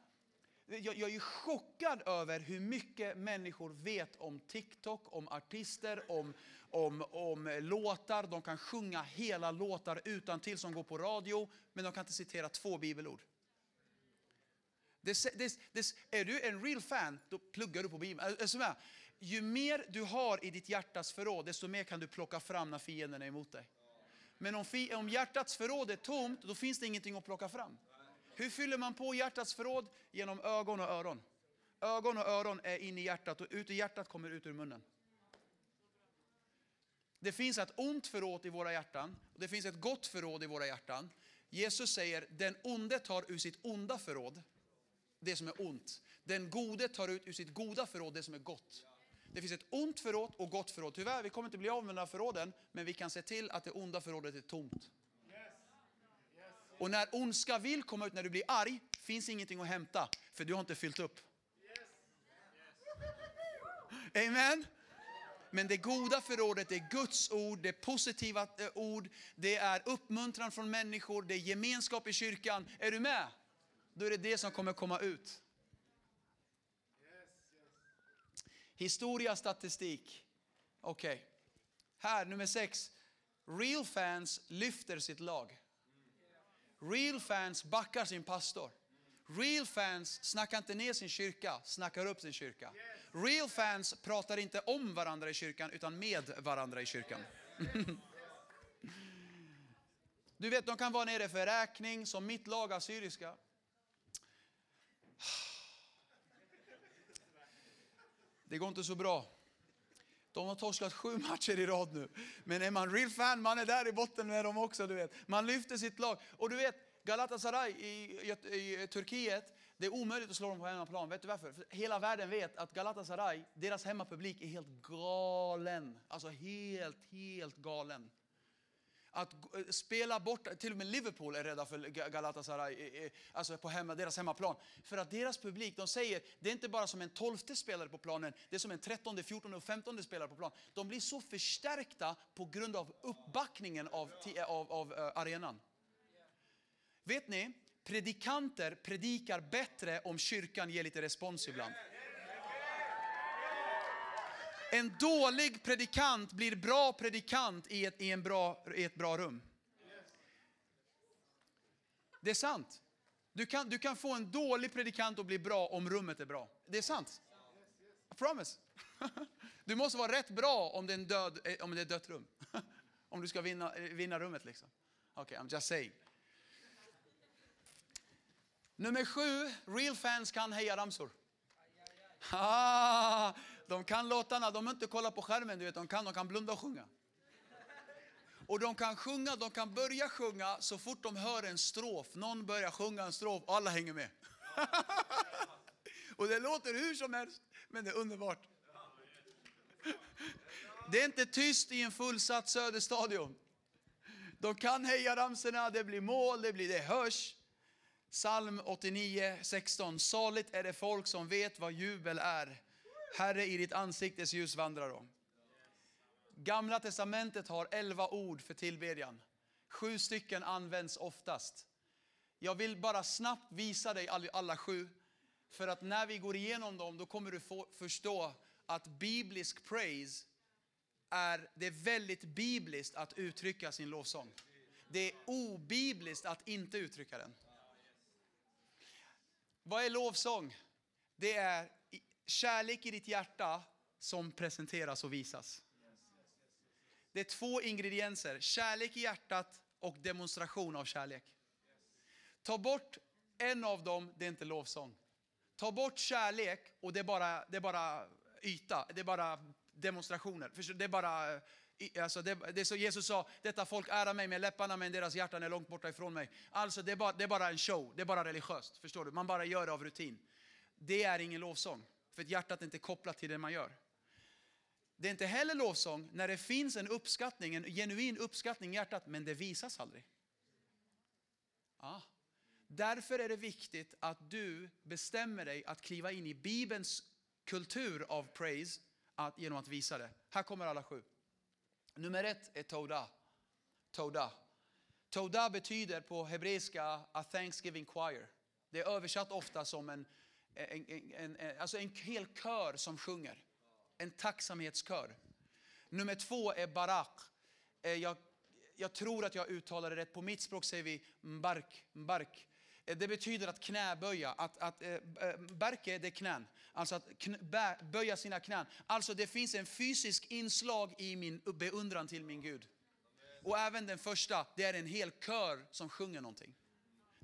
Jag, jag är chockad över hur mycket människor vet om TikTok, om artister, om, om, om låtar. De kan sjunga hela låtar utan till som går på radio, men de kan inte citera två bibelord. Det, det, det, är du en real fan, då pluggar du på Bibeln. Ju mer du har i ditt hjärtas förråd, desto mer kan du plocka fram när fienden är emot dig. Men om, om hjärtats förråd är tomt, då finns det ingenting att plocka fram. Hur fyller man på hjärtats förråd? Genom ögon och öron. Ögon och öron är inne i hjärtat och ut i hjärtat kommer ut ur munnen. Det finns ett ont förråd i våra hjärtan och det finns ett gott förråd i våra hjärtan. Jesus säger den onde tar ur sitt onda förråd det som är ont. Den gode tar ut ur sitt goda förråd det som är gott. Det finns ett ont förråd och gott förråd. Tyvärr, vi kommer inte bli av med några förråden, men vi kan se till att det onda förrådet är tomt. Och när ondska vill komma ut, när du blir arg, finns ingenting att hämta, för du har inte fyllt upp. Amen. Men det goda förrådet är Guds ord, det är positiva eh, ord, det är uppmuntran från människor, det är gemenskap i kyrkan. Är du med? Då är det det som kommer komma ut. Historia, statistik. Okej. Okay. Här, nummer sex. Real fans lyfter sitt lag. Real fans backar sin pastor. Real fans snackar inte ner sin kyrka, snackar upp sin kyrka. Real fans pratar inte om varandra i kyrkan, utan med varandra i kyrkan. Du vet, de kan vara nere för räkning, som mitt lag Assyriska. Det går inte så bra. De har torskat sju matcher i rad nu. Men är man real fan, man är där i botten med dem också. Du vet. Man lyfter sitt lag. Och du vet, Galatasaray i, i, i Turkiet, det är omöjligt att slå dem på hemmaplan. Vet du varför? För hela världen vet att Galatasaray, deras hemmapublik är helt galen. Alltså helt, helt galen. Att eh, spela bort, till och med Liverpool är rädda för Galatasaray eh, eh, alltså på hemma, deras hemmaplan. För att deras publik, de säger, det är inte bara som en tolfte spelare på planen, det är som en trettonde, fjortonde och femtonde spelare på planen. De blir så förstärkta på grund av uppbackningen av, av, av arenan. Vet ni, predikanter predikar bättre om kyrkan ger lite respons ibland. En dålig predikant blir bra predikant i ett, i en bra, i ett bra rum. Det är sant. Du kan, du kan få en dålig predikant att bli bra om rummet är bra. Det är sant. I promise. Du måste vara rätt bra om det är, en död, eh, om det är ett dött rum. Om du ska vinna, eh, vinna rummet liksom. Okej, okay, I'm just saying. Nummer sju, real fans kan heja ramsor. Ah, de kan låtarna, de inte kollar på skärmen, du vet, de kan, de kan blunda och sjunga. Och de kan sjunga, de kan börja sjunga så fort de hör en strof. Någon börjar sjunga en strof och alla hänger med. och det låter hur som helst, men det är underbart. Det är inte tyst i en fullsatt Söderstadion. De kan heja ramsorna, det blir mål, det, blir, det hörs. Psalm 89, 16. Saligt är det folk som vet vad jubel är. Herre, i ditt ansiktes ljus vandrar de. Gamla testamentet har elva ord för tillbedjan. Sju stycken används oftast. Jag vill bara snabbt visa dig alla sju. För att när vi går igenom dem, då kommer du få förstå att biblisk praise är det är väldigt bibliskt att uttrycka sin lovsång. Det är obibliskt att inte uttrycka den. Vad är lovsång? Det är kärlek i ditt hjärta som presenteras och visas. Det är två ingredienser, kärlek i hjärtat och demonstration av kärlek. Ta bort en av dem, det är inte lovsång. Ta bort kärlek och det är bara, det är bara yta, det är bara demonstrationer. Det är bara, alltså det, det är så Jesus sa, detta folk ärar mig med läpparna men deras hjärtan är långt borta ifrån mig. Alltså det är, bara, det är bara en show, det är bara religiöst. Förstår du? Man bara gör det av rutin. Det är ingen lovsång, för att hjärtat är inte kopplat till det man gör. Det är inte heller lovsång när det finns en uppskattning, en genuin uppskattning i hjärtat, men det visas aldrig. Ja. Därför är det viktigt att du bestämmer dig att kliva in i Bibelns kultur av praise att, genom att visa det. Här kommer alla sju. Nummer ett är Toda. Toda. Toda betyder på hebreiska a thanksgiving choir. Det är översatt ofta som en, en, en, en, alltså en hel kör som sjunger. En tacksamhetskör. Nummer två är barak. Eh, jag, jag tror att jag uttalar det rätt. På mitt språk säger vi mbark. mbark. Eh, det betyder att knäböja. Att, att, eh, eh det är knän. Alltså att knä, bä, böja sina knän. Alltså det finns en fysisk inslag i min beundran till min Gud. Och även den första, det är en hel kör som sjunger någonting.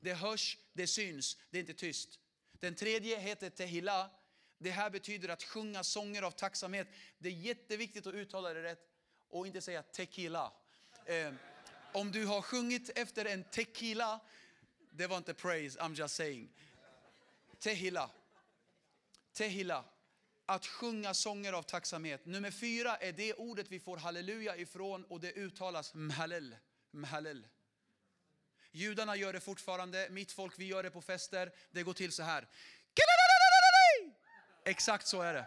Det hörs, det syns, det är inte tyst. Den tredje heter Tehila. Det här betyder att sjunga sånger av tacksamhet. Det är jätteviktigt att uttala det rätt och inte säga tequila. Eh, om du har sjungit efter en tequila, det var inte praise, I'm just saying. Tehila. Tehila. Att sjunga sånger av tacksamhet. Nummer fyra är det ordet vi får halleluja ifrån och det uttalas mhalel. mhallel. Judarna gör det fortfarande, mitt folk vi gör det på fester. Det går till så här. Exakt så är det.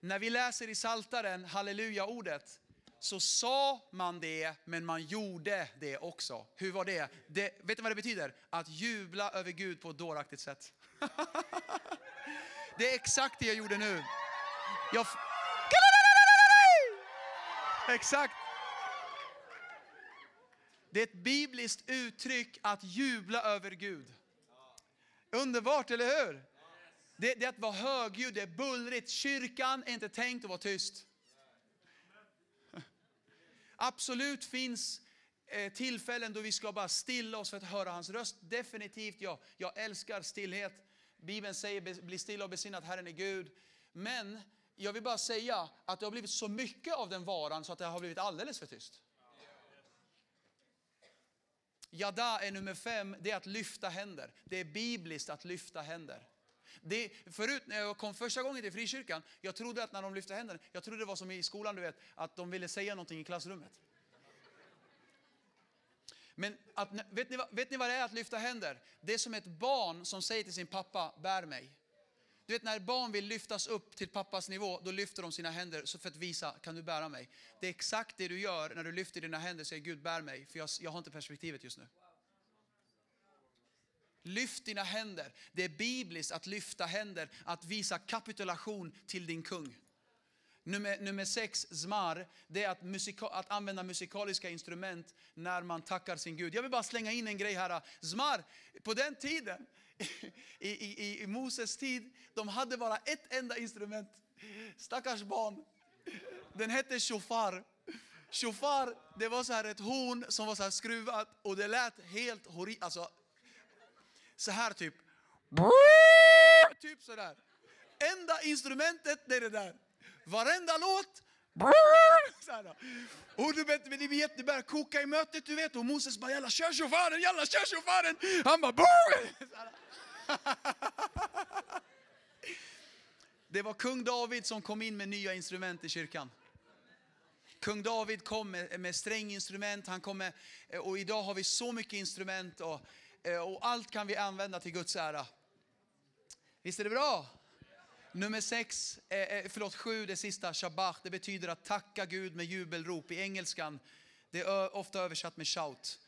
När vi läser i Saltaren halleluja-ordet så sa man det, men man gjorde det också. Hur var det? det vet du vad det betyder? Att jubla över Gud på ett dåraktigt sätt. det är exakt det jag gjorde nu. Jag... Exakt. Det är ett bibliskt uttryck att jubla över Gud. Underbart, eller hur? Det, det är att vara högljudd, det är bullrigt. Kyrkan är inte tänkt att vara tyst. Absolut finns eh, tillfällen då vi ska bara stilla oss för att höra hans röst. Definitivt, ja. Jag älskar stillhet. Bibeln säger bli stilla och besinna att Herren är Gud. Men jag vill bara säga att det har blivit så mycket av den varan så att det har blivit alldeles för tyst. Jada är nummer fem, det är att lyfta händer. Det är bibliskt att lyfta händer. Det, förut när jag kom första gången till frikyrkan, jag trodde att när de lyfte händerna, jag trodde det var som i skolan, du vet, att de ville säga någonting i klassrummet. Men att, vet, ni, vet ni vad det är att lyfta händer? Det är som ett barn som säger till sin pappa, bär mig. Du vet när barn vill lyftas upp till pappas nivå, då lyfter de sina händer så för att visa, kan du bära mig? Det är exakt det du gör när du lyfter dina händer och säger, Gud bär mig, för jag, jag har inte perspektivet just nu. Lyft dina händer. Det är bibliskt att lyfta händer, att visa kapitulation till din kung. Nummer, nummer sex, zmar, det är att, musika, att använda musikaliska instrument när man tackar sin Gud. Jag vill bara slänga in en grej här. Zmar, på den tiden, i, i, i Moses tid, de hade bara ett enda instrument. Stackars barn. Den hette shofar. Shofar, det var så här ett horn som var så här skruvat och det lät helt horribelt. Alltså, så här typ. Typ sådär. Enda instrumentet det är det där. Varenda låt. Och du vet, men det börjar koka i mötet du vet. Och Moses bara jalla kör shofaren, jalla kör shofaren. Han bara Det var kung David som kom in med nya instrument i kyrkan. Kung David kom med, med stränginstrument, han kom med, eh, och idag har vi så mycket instrument och, eh, och allt kan vi använda till Guds ära. Visst är det bra? Nummer sex, eh, eh, förlåt sju, det sista, shabbat, det betyder att tacka Gud med jubelrop. I engelskan, det är ofta översatt med shout.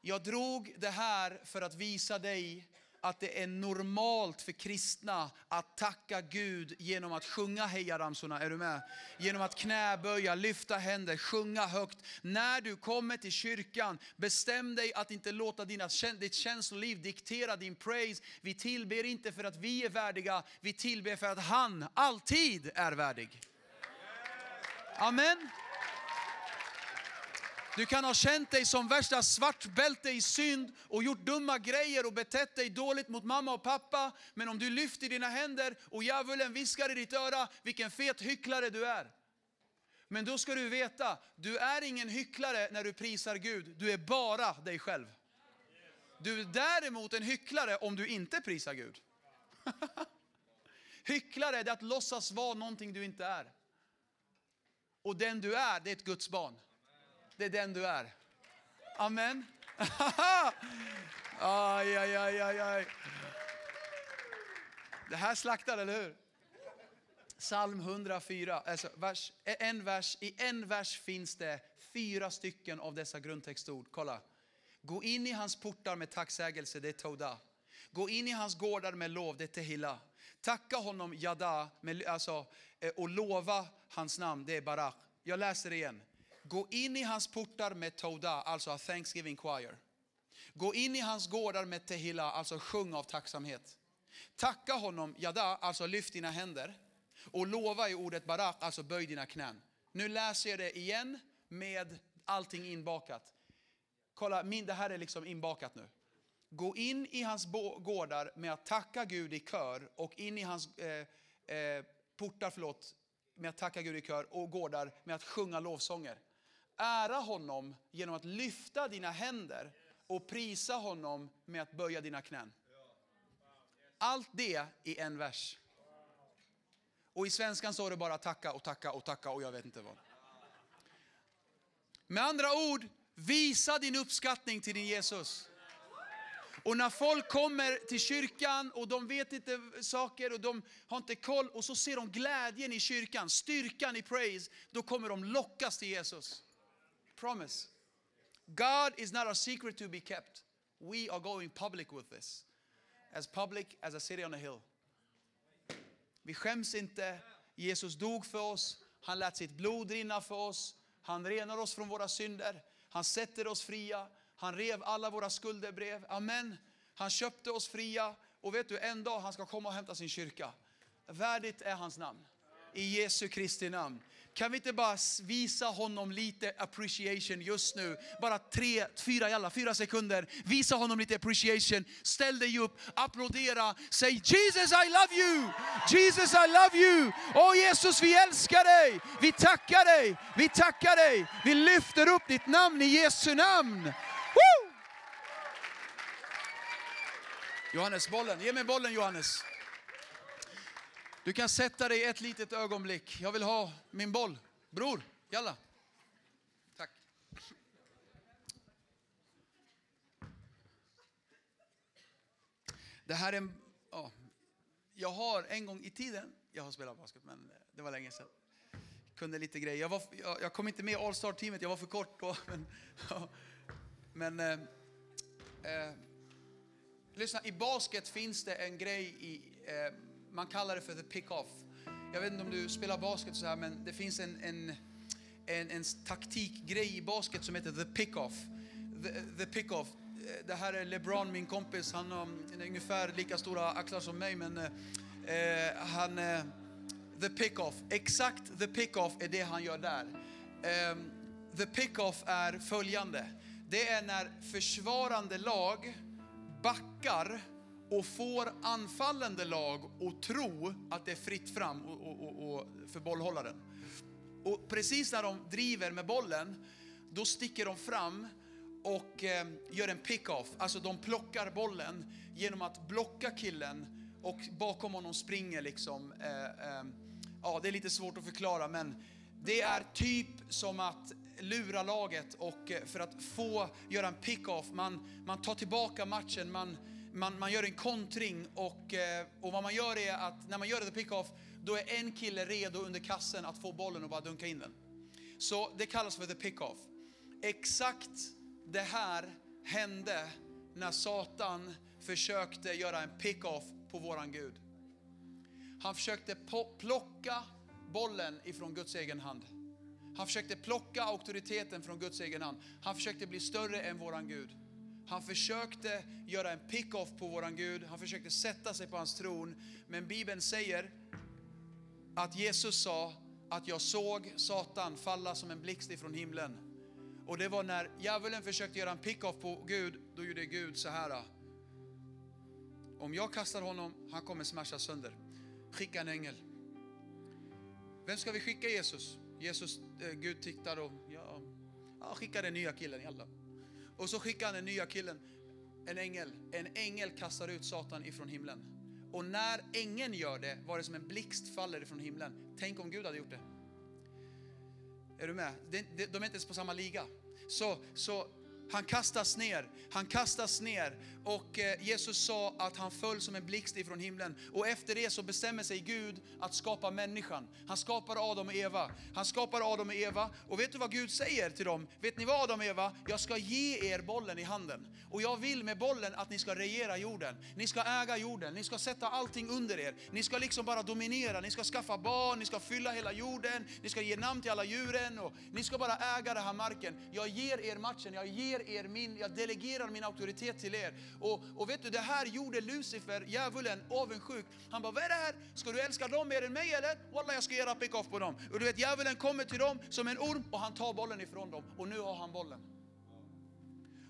Jag drog det här för att visa dig att det är normalt för kristna att tacka Gud genom att sjunga hejaramsorna. Är du med? Genom att knäböja, lyfta händer, sjunga högt. När du kommer till kyrkan, bestäm dig att inte låta dina, ditt känsloliv diktera din praise. Vi tillber inte för att vi är värdiga, vi tillber för att han alltid är värdig. Amen. Du kan ha känt dig som värsta svartbälte i synd och gjort dumma grejer och betett dig dåligt mot mamma och pappa. Men om du lyfter dina händer och djävulen viskar i ditt öra vilken fet hycklare du är. Men då ska du veta, du är ingen hycklare när du prisar Gud. Du är bara dig själv. Du är däremot en hycklare om du inte prisar Gud. hycklare är att låtsas vara någonting du inte är. Och den du är, det är ett Guds barn. Det är den du är. Amen. aj, aj, aj, aj, aj. Det här slaktar, eller hur? Psalm 104, alltså vers, e- en vers, i en vers finns det fyra stycken av dessa grundtextord. Kolla. Gå in i hans portar med tacksägelse, det är Toda. Gå in i hans gårdar med lov, det är Tehila. Tacka honom, Yada, med, alltså, eh, och lova hans namn, det är Barak. Jag läser igen. Gå in i hans portar med Toda, alltså a Thanksgiving choir. Gå in i hans gårdar med Tehila, alltså sjung av tacksamhet. Tacka honom, Yada, alltså lyft dina händer. Och lova i ordet Barak, alltså böj dina knän. Nu läser jag det igen med allting inbakat. Kolla, min, det här är liksom inbakat nu. Gå in i hans gårdar med att tacka Gud i kör och in i hans eh, eh, portar förlåt, med att tacka Gud i kör och gårdar med att sjunga lovsånger. Ära honom genom att lyfta dina händer och prisa honom med att böja dina knän. Allt det i en vers. Och i svenskan står det bara tacka och tacka och tacka och jag vet inte vad. Med andra ord, visa din uppskattning till din Jesus. Och när folk kommer till kyrkan och de vet inte saker och de har inte koll och så ser de glädjen i kyrkan, styrkan i praise, då kommer de lockas till Jesus. Promise. God is not a secret to be kept. We are going public with this. As public as a city on a hill. Vi skäms inte. Jesus dog för oss. Han lät sitt blod rinna för oss. Han renar oss från våra synder. Han sätter oss fria. Han rev alla våra skuldebrev. Amen. Han köpte oss fria. Och vet du, en dag han ska komma och hämta sin kyrka. Värdigt är hans namn. I Jesu Kristi namn. Kan vi inte bara visa honom lite appreciation just nu? Bara tre, fyra, alla, fyra sekunder. Visa honom lite appreciation. Ställ dig upp, applådera, säg Jesus I love you! Jesus I love you! Åh Jesus vi älskar dig! Vi tackar dig! Vi tackar dig! Vi lyfter upp ditt namn i Jesu namn! Woo! Johannes, bollen. Ge mig bollen Johannes. Du kan sätta dig ett litet ögonblick. Jag vill ha min boll. Bror, jalla. Tack. Det här är en... Ja, jag har en gång i tiden, jag har spelat basket men det var länge sedan. Kunde lite grejer. Jag, var, jag, jag kom inte med i All-star-teamet, jag var för kort då. Men, ja, men eh, eh, lyssna, i basket finns det en grej i... Eh, man kallar det för the pick-off. Jag vet inte om du spelar basket så här, men det finns en, en, en, en taktikgrej i basket som heter the pick-off. The, the pick-off. Eh, det här är LeBron, min kompis. Han har ungefär lika stora axlar som mig, men eh, eh, han... Eh, the pick-off. Exakt the pick-off är det han gör där. Eh, the pick-off är följande. Det är när försvarande lag backar och får anfallande lag att tro att det är fritt fram och, och, och, för bollhållaren. Och precis när de driver med bollen, då sticker de fram och eh, gör en pick-off. Alltså de plockar bollen genom att blocka killen och bakom honom springer liksom. Eh, eh, ja, det är lite svårt att förklara men det är typ som att lura laget och eh, för att få göra en pick-off. Man, man tar tillbaka matchen, man man, man gör en kontring och, eh, och vad man gör är att när man gör det pick-off, då är en kille redo under kassen att få bollen och bara dunka in den. Så det kallas för the pick-off. Exakt det här hände när Satan försökte göra en pick-off på våran Gud. Han försökte plocka bollen ifrån Guds egen hand. Han försökte plocka auktoriteten från Guds egen hand. Han försökte bli större än våran Gud. Han försökte göra en pick-off på våran Gud. Han försökte sätta sig på hans tron. Men Bibeln säger att Jesus sa att jag såg Satan falla som en blixt ifrån himlen. Och det var när djävulen försökte göra en pick-off på Gud, då gjorde Gud så här. Om jag kastar honom, han kommer smasha sönder. Skicka en ängel. Vem ska vi skicka Jesus? Jesus, eh, Gud tittar och ja, ja, skicka den nya killen, jalla. Och så skickar han den nya killen, en ängel. En ängel kastar ut Satan ifrån himlen. Och när ängeln gör det var det som en blixt faller ifrån himlen. Tänk om Gud hade gjort det. Är du med? De, de, de är inte ens på samma liga. Så, så han kastas ner, han kastas ner och eh, Jesus sa att han föll som en blixt ifrån himlen. Och efter det så bestämmer sig Gud att skapa människan. Han skapar Adam och Eva. Han skapar Adam och Eva och vet du vad Gud säger till dem? Vet ni vad Adam och Eva? Jag ska ge er bollen i handen. Och jag vill med bollen att ni ska regera jorden. Ni ska äga jorden, ni ska sätta allting under er. Ni ska liksom bara dominera, ni ska skaffa barn, ni ska fylla hela jorden, ni ska ge namn till alla djuren och ni ska bara äga den här marken. Jag ger er matchen, jag ger er min, jag delegerar min auktoritet till er. Och, och vet du, det här gjorde Lucifer, djävulen, avundsjuk. Han bara, vad är det här? Ska du älska dem mer än mig eller? Walla, jag ska göra pick-off på dem. Och du vet, djävulen kommer till dem som en orm och han tar bollen ifrån dem. Och nu har han bollen.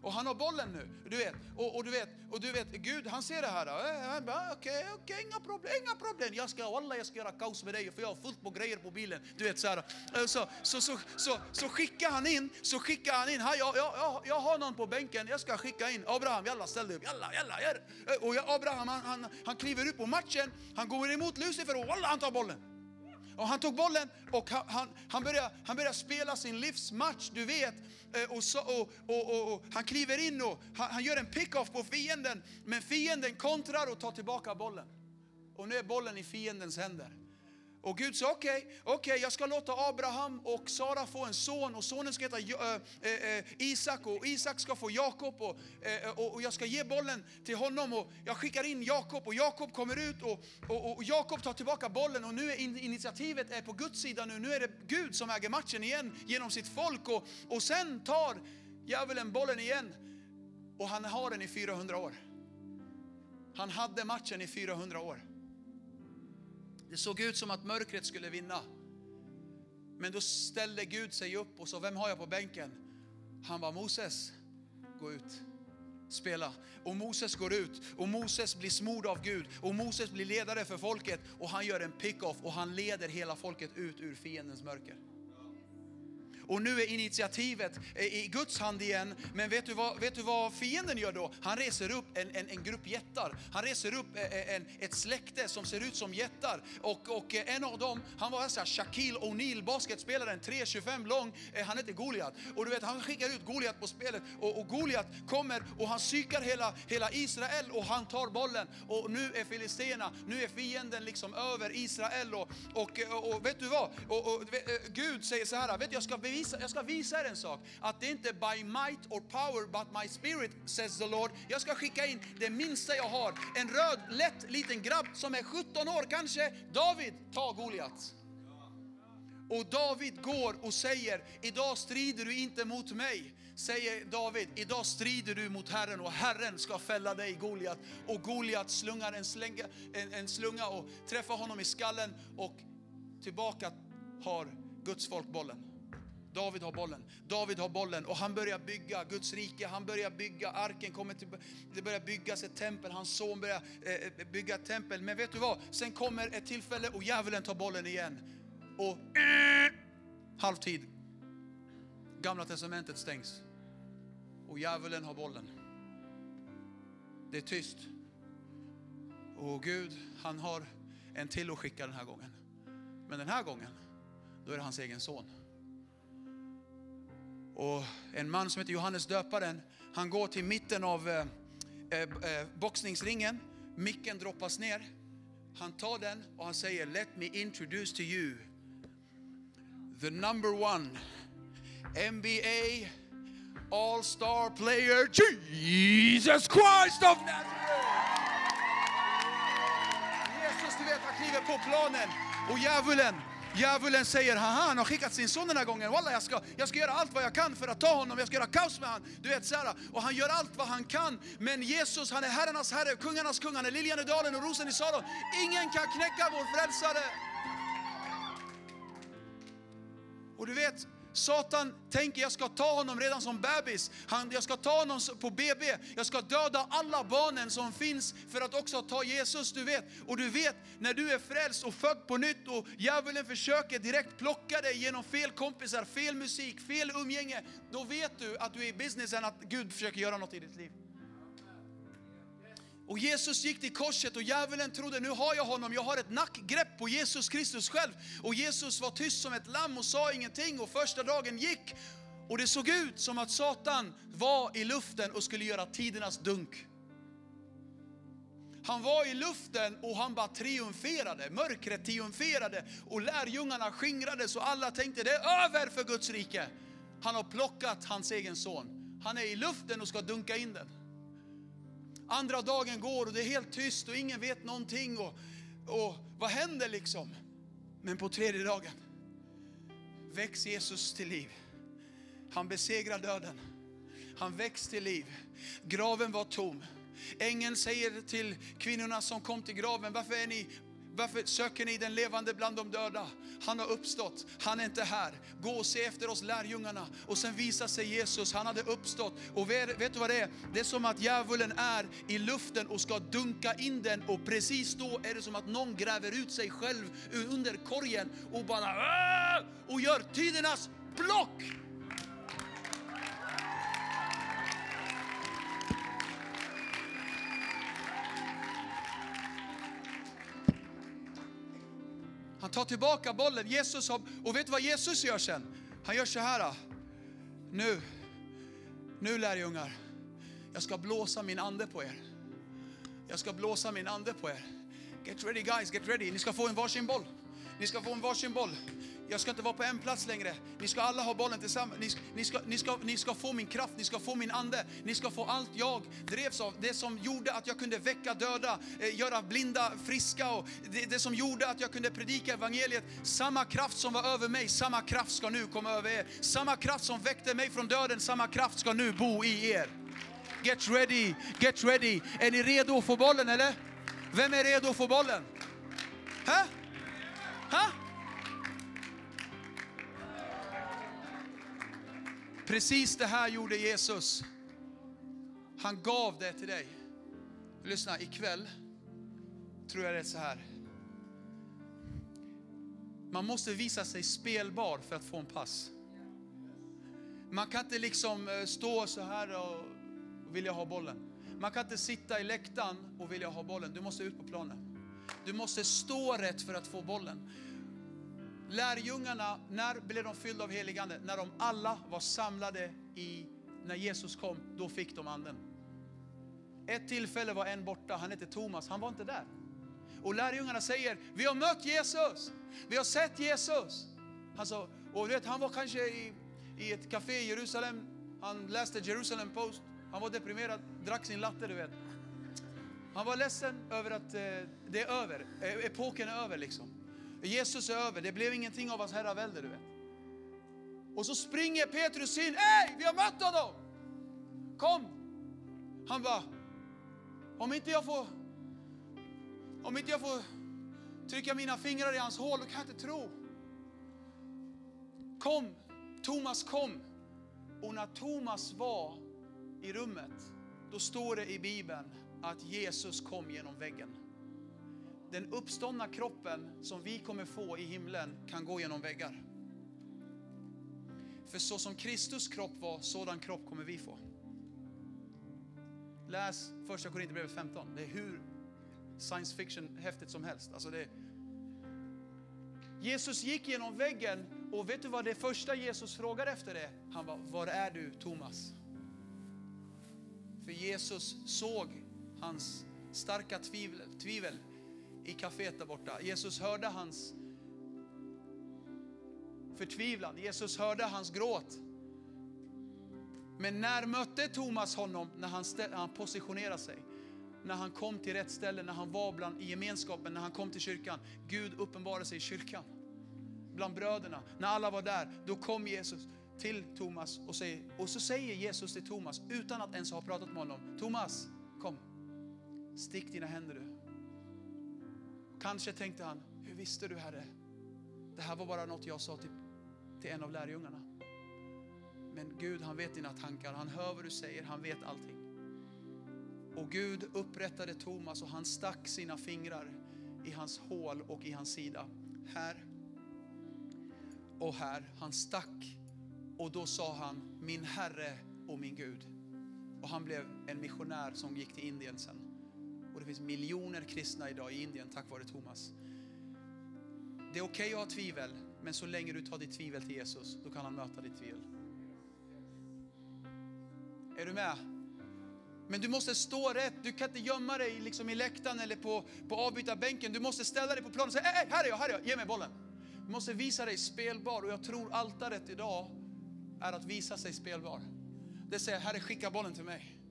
Och han har bollen nu, du vet. Och, och du vet, och du vet, Gud han ser det här. Han bara, okej, okej, inga problem, inga problem. Jag ska, wallah, jag ska göra kaos med dig för jag har fullt på grejer på bilen. Du vet så här. Så, så, så, så, så skickar han in, så skickar han in, jag, jag, jag, jag har någon på bänken, jag ska skicka in. Abraham, jalla ställ dig upp, jalla, jalla. Och Abraham han, han, han kliver upp på matchen, han går emot Lucifer och wallah han tar bollen. Och han tog bollen och han, han, han, började, han började spela sin livsmatch, du vet. Eh, och, så, och, och, och, och han kliver in och han, han gör en pick-off på fienden. Men fienden kontrar och tar tillbaka bollen. Och nu är bollen i fiendens händer. Och Gud sa okej, okej jag ska låta Abraham och Sara få en son och sonen ska heta eh, eh, eh, Isak och Isak ska få Jakob och, och, jag ska ge bollen till honom och jag skickar in Jakob och Jakob kommer ut och, och, och Jakob tar tillbaka bollen och nu är initiativet är på Guds sida nu. Nu är det Gud som äger matchen igen genom sitt folk och, och sen tar djävulen bollen igen och han har den i 400 år. Han hade matchen i 400 år. Det såg ut som att mörkret skulle vinna. Men då ställde Gud sig upp och sa, vem har jag på bänken? Han var Moses, gå ut, spela. Och Moses går ut och Moses blir smord av Gud och Moses blir ledare för folket och han gör en pick-off och han leder hela folket ut ur fiendens mörker. Och nu är initiativet i Guds hand igen. Men vet du vad, vet du vad fienden gör då? Han reser upp en, en, en grupp jättar. Han reser upp eh, eh, en, ett släkte som ser ut som jättar. Och, och eh, en av dem, han var så här Shaquille O'Neal, basketspelaren, 3,25 lång. Han heter Goliat. Och du vet, han skickar ut Goliat på spelet. Och, och Goliat kommer och han psykar hela, hela Israel och han tar bollen. Och nu är filisterna, nu är fienden liksom över Israel. Och, och, och, och vet du vad? Och, och, Gud säger så här, vet du, jag ska visa, jag ska visa er en sak. Att det inte är by might or power but my spirit says the Lord. Jag ska skicka in det minsta jag har. En röd, lätt liten grabb som är 17 år kanske. David, ta Goliat. Och David går och säger, idag strider du inte mot mig. Säger David, idag strider du mot Herren och Herren ska fälla dig Goliat. Och Goliat slungar en, slänga, en, en slunga och träffar honom i skallen och tillbaka har Guds folk bollen. David har bollen. David har bollen och han börjar bygga Guds rike. Han börjar bygga, arken kommer till, det börjar byggas ett tempel. Hans son börjar eh, eh bygga ett tempel. Men vet du vad? Sen kommer ett tillfälle och djävulen tar bollen igen. Och eh, halvtid. Gamla testamentet stängs. Och djävulen har bollen. Det är tyst. Och Gud, han har en till att skicka den här gången. Men den här gången, då är det hans egen son. Och en man som heter Johannes döparen, han går till mitten av eh, eh, eh, boxningsringen. Micken droppas ner. Han tar den och han säger Let me introduce to you the number one NBA All-star player Jesus Christ of Nazareth. Jesus, du vet, han kliver på planen och djävulen Djävulen säger, haha han har skickat sin son den här gången. Walla, jag ska, jag ska göra allt vad jag kan för att ta honom, jag ska göra kaos med honom. Du vet, så här, och han gör allt vad han kan. Men Jesus, han är herrarnas herre, kungarnas kung, han är liljan i dalen och rosen i Salon. Ingen kan knäcka vår frälsare. Och du vet, Satan tänker jag ska ta honom redan som bebis. Han, jag ska ta honom på BB. Jag ska döda alla barnen som finns för att också ta Jesus. Du vet. Och du vet när du är frälst och född på nytt och djävulen försöker direkt plocka dig genom fel kompisar, fel musik, fel umgänge. Då vet du att du är i businessen att Gud försöker göra något i ditt liv. Och Jesus gick till korset och djävulen trodde nu har jag honom, jag har ett nackgrepp på Jesus Kristus själv. Och Jesus var tyst som ett lamm och sa ingenting och första dagen gick och det såg ut som att Satan var i luften och skulle göra tidernas dunk. Han var i luften och han bara triumferade, mörkret triumferade och lärjungarna skingrades och alla tänkte det är över för Guds rike. Han har plockat hans egen son. Han är i luften och ska dunka in den. Andra dagen går och det är helt tyst och ingen vet någonting. Och, och vad händer liksom? Men på tredje dagen väcks Jesus till liv. Han besegrar döden. Han väcks till liv. Graven var tom. Ängeln säger till kvinnorna som kom till graven, varför är ni varför söker ni den levande bland de döda? Han har uppstått, han är inte här. Gå och se efter oss lärjungarna. Och sen visar sig Jesus, han hade uppstått. Och vet du vad det är? Det är som att djävulen är i luften och ska dunka in den och precis då är det som att någon gräver ut sig själv under korgen och bara äh! och gör tidernas block. Han tar tillbaka bollen. Jesus har, och vet du vad Jesus gör sen? Han gör så här. Nu, nu lärjungar, jag ska blåsa min ande på er. Jag ska blåsa min ande på er. Get ready guys, get ready. Ni ska få en varsin boll. Ni ska få en varsin boll. Jag ska inte vara på en plats längre. Ni ska alla ha bollen tillsammans. Ni, ni, ska, ni, ska, ni ska få min kraft, ni ska få min ande. Ni ska få allt jag drevs av. Det som gjorde att jag kunde väcka döda, eh, göra blinda friska och det, det som gjorde att jag kunde predika evangeliet. Samma kraft som var över mig, samma kraft ska nu komma över er. Samma kraft som väckte mig från döden, samma kraft ska nu bo i er. Get ready, get ready. Är ni redo att få bollen eller? Vem är redo att få bollen? Hä? Hä? Precis det här gjorde Jesus. Han gav det till dig. Lyssna, ikväll tror jag det är så här. Man måste visa sig spelbar för att få en pass. Man kan inte liksom eh, stå så här och vilja ha bollen. Man kan inte sitta i läktaren och vilja ha bollen. Du måste ut på planen. Du måste stå rätt för att få bollen. Lärjungarna, när blev de fyllda av helig ande? När de alla var samlade i, när Jesus kom, då fick de anden. Ett tillfälle var en borta, han hette Thomas, han var inte där. Och lärjungarna säger, vi har mött Jesus, vi har sett Jesus. Alltså, och du vet, han var kanske i, i ett café i Jerusalem, han läste Jerusalem Post, han var deprimerad, drack sin latte du vet. Han var ledsen över att eh, det är över, eh, epoken är över liksom. Jesus är över, det blev ingenting av hans herravälde du vet. Och så springer Petrus in, hej vi har mött honom! Kom! Han bara, om inte jag får, om inte jag får trycka mina fingrar i hans hål, då kan jag inte tro. Kom, Thomas kom. Och när Thomas var i rummet, då står det i Bibeln att Jesus kom genom väggen. Den uppståndna kroppen som vi kommer få i himlen kan gå genom väggar. För så som Kristus kropp var, sådan kropp kommer vi få. Läs första Korinthierbrevet 15. Det är hur science fiction häftigt som helst. Alltså det... Jesus gick genom väggen och vet du vad det första Jesus frågade efter det? Han var, var är du Thomas? För Jesus såg hans starka tvivel, tvivel i kaféet där borta. Jesus hörde hans förtvivlan. Jesus hörde hans gråt. Men när mötte Thomas honom när han, när han positionerade sig? när han kom till rätt ställe, när han var bland, i gemenskapen, när han kom till kyrkan. Gud uppenbarade sig i kyrkan. Bland bröderna. När alla var där, då kom Jesus till Thomas och, säger, och så säger Jesus till Thomas, utan att ens ha pratat med honom. Thomas, kom. Stick dina händer du. Kanske tänkte han, hur visste du Herre? Det här var bara något jag sa till, till en av lärjungarna. Men Gud han vet dina tankar, han hör vad du säger, han vet allting. Och Gud upprättade Thomas och han stack sina fingrar i hans hål och i hans sida. Här och här. Han stack och då sa han min Herre och min Gud. Och han blev en missionär som gick till Indien sen. Det finns miljoner kristna idag i Indien tack vare Thomas. Det är okej okay att ha tvivel, men så länge du tar ditt tvivel till Jesus, då kan han möta ditt tvivel. Är du med? Men du måste stå rätt. Du kan inte gömma dig liksom i läktaren eller på, på avbytarbänken. Du måste ställa dig på planen och säga, hey, här är jag, här är jag, ge mig bollen. Du måste visa dig spelbar och jag tror altaret idag är att visa sig spelbar. Det säger, Herre skicka bollen till mig.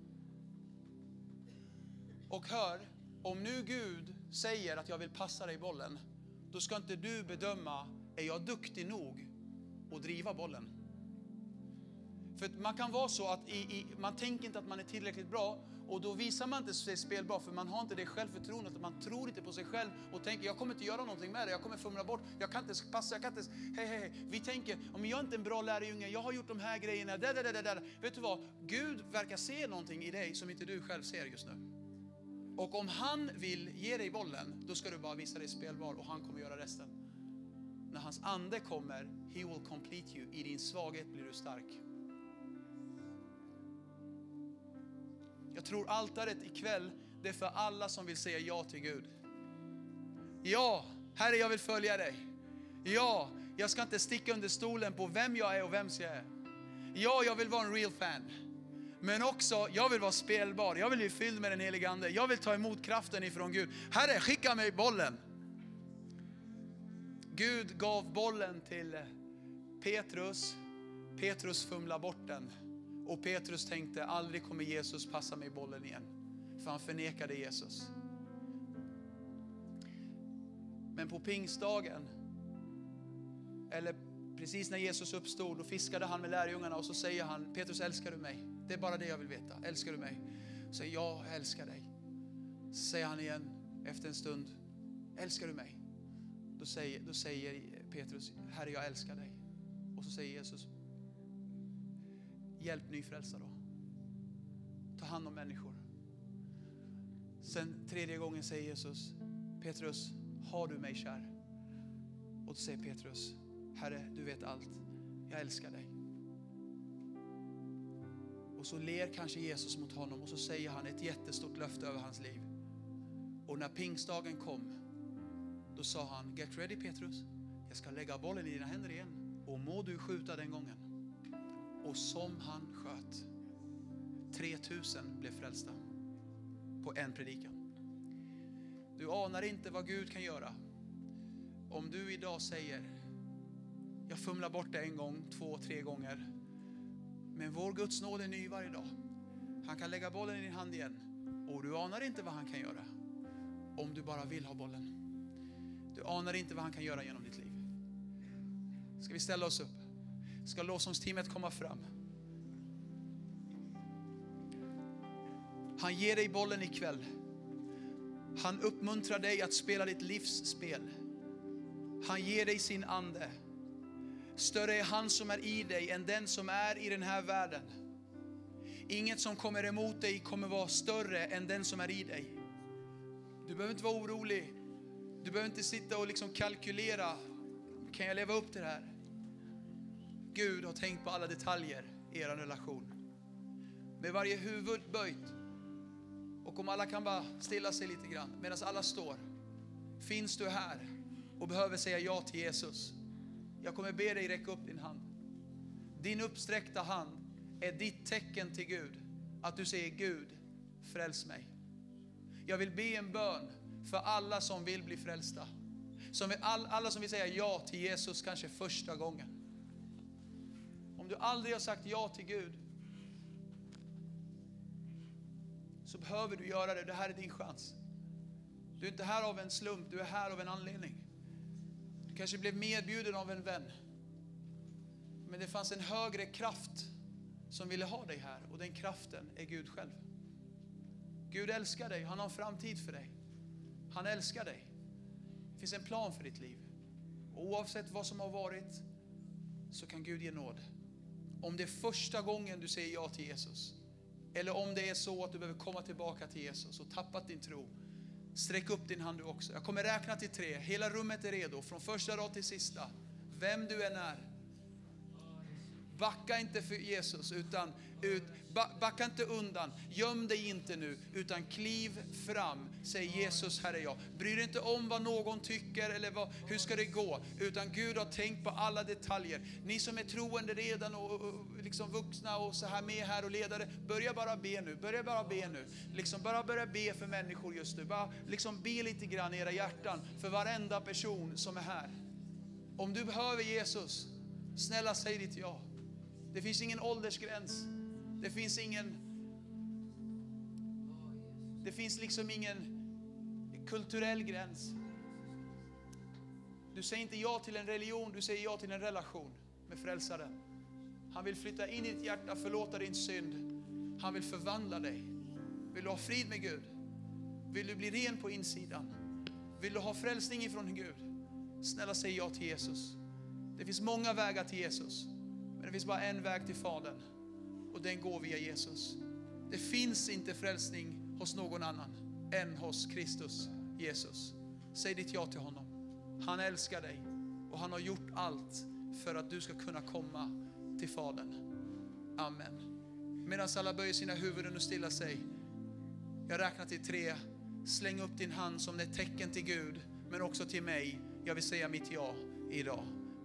Och hör, om nu Gud säger att jag vill passa dig bollen, då ska inte du bedöma, är jag duktig nog att driva bollen? För man kan vara så att i, i, man tänker inte att man är tillräckligt bra och då visar man inte sig spelbar för man har inte det självförtroendet. Man tror inte på sig själv och tänker jag kommer inte göra någonting med det. Jag kommer fumla bort. Jag kan inte passa. Jag kan inte. Hej, hej, hej. Vi tänker om jag är inte en bra lärjunge. Jag har gjort de här grejerna. Där, där, där, där. Vet du vad? Gud verkar se någonting i dig som inte du själv ser just nu. Och om han vill ge dig bollen, då ska du bara visa dig spelbar och han kommer göra resten. När hans ande kommer, he will complete you. I din svaghet blir du stark. Jag tror altaret ikväll, det är för alla som vill säga ja till Gud. Ja, Herre jag vill följa dig. Ja, jag ska inte sticka under stolen på vem jag är och vems jag är. Ja, jag vill vara en real fan. Men också, jag vill vara spelbar. Jag vill bli fylld med den helige Ande. Jag vill ta emot kraften ifrån Gud. Herre, skicka mig bollen. Gud gav bollen till eh, Petrus. Petrus fumlade bort den. Och Petrus tänkte, aldrig kommer Jesus passa mig bollen igen. För han förnekade Jesus. Men på pingstdagen, eller precis när Jesus uppstod, då fiskade han med lärjungarna och så säger han, Petrus älskar du mig? Det är bara det jag vill veta. Älskar du mig? Säger ja, jag älskar dig. Säger han igen efter en stund, älskar du mig? Då säger, då säger Petrus, Herre jag älskar dig. Och så säger Jesus, hjälp nyfrälsta då. Ta hand om människor. Sen tredje gången säger Jesus, Petrus, har du mig kär? Och då säger Petrus, Herre, du vet allt. Jag älskar dig. Och så ler kanske Jesus mot honom och så säger han ett jättestort löfte över hans liv. Och när pingstdagen kom, då sa han, get ready Petrus, jag ska lägga bollen i dina händer igen. Och må du skjuta den gången. Och som han sköt, 3000 blev frälsta på en predikan. Du anar inte vad Gud kan göra. Om du idag säger, jag fumlar bort det en gång, två, tre gånger. Men vår Guds nåd är ny varje dag. Han kan lägga bollen i din hand igen. Och du anar inte vad han kan göra. Om du bara vill ha bollen. Du anar inte vad han kan göra genom ditt liv. Ska vi ställa oss upp? Ska lovsångsteamet komma fram? Han ger dig bollen ikväll. Han uppmuntrar dig att spela ditt livs spel. Han ger dig sin ande. Större är han som är i dig än den som är i den här världen. Inget som kommer emot dig kommer vara större än den som är i dig. Du behöver inte vara orolig. Du behöver inte sitta och liksom kalkylera. Kan jag leva upp till det här? Gud har tänkt på alla detaljer i er relation. Med varje huvud böjt och om alla kan bara stilla sig lite grann medan alla står. Finns du här och behöver säga ja till Jesus? Jag kommer be dig räcka upp din hand. Din uppsträckta hand är ditt tecken till Gud. Att du säger Gud, fräls mig. Jag vill be en bön för alla som vill bli frälsta. Som vill, alla som vill säga ja till Jesus kanske första gången. Om du aldrig har sagt ja till Gud så behöver du göra det. Det här är din chans. Du är inte här av en slump, du är här av en anledning. Du kanske blev medbjuden av en vän. Men det fanns en högre kraft som ville ha dig här och den kraften är Gud själv. Gud älskar dig, han har en framtid för dig. Han älskar dig. Det finns en plan för ditt liv. Och oavsett vad som har varit så kan Gud ge nåd. Om det är första gången du säger ja till Jesus, eller om det är så att du behöver komma tillbaka till Jesus och tappat din tro, sträck upp din hand du också. Jag kommer räkna till tre. Hela rummet är redo, från första rad till sista. Vem du än är. Backa inte för Jesus, utan ut, backa inte undan. Göm dig inte nu, utan kliv fram. Säg Jesus, här är jag. Bry dig inte om vad någon tycker eller vad, hur ska det gå, utan Gud har tänkt på alla detaljer. Ni som är troende redan och, och liksom vuxna och så här med här och ledare, börja bara be nu. Börja bara be nu. Liksom bara börja be för människor just nu. Bara liksom be lite grann i era hjärtan för varenda person som är här. Om du behöver Jesus, snälla säg ditt ja. Det finns ingen åldersgräns. Det finns ingen... Det finns liksom ingen kulturell gräns. Du säger inte ja till en religion, du säger ja till en relation med frälsaren. Han vill flytta in i ditt hjärta, förlåta din synd. Han vill förvandla dig. Vill du ha frid med Gud? Vill du bli ren på insidan? Vill du ha frälsning ifrån Gud? Snälla säg ja till Jesus. Det finns många vägar till Jesus. Men det finns bara en väg till Fadern och den går via Jesus. Det finns inte frälsning hos någon annan än hos Kristus Jesus. Säg ditt ja till honom. Han älskar dig och han har gjort allt för att du ska kunna komma till Fadern. Amen. Medan alla böjer sina huvuden och stillar sig. Jag räknar till tre. Släng upp din hand som ett tecken till Gud, men också till mig. Jag vill säga mitt ja idag.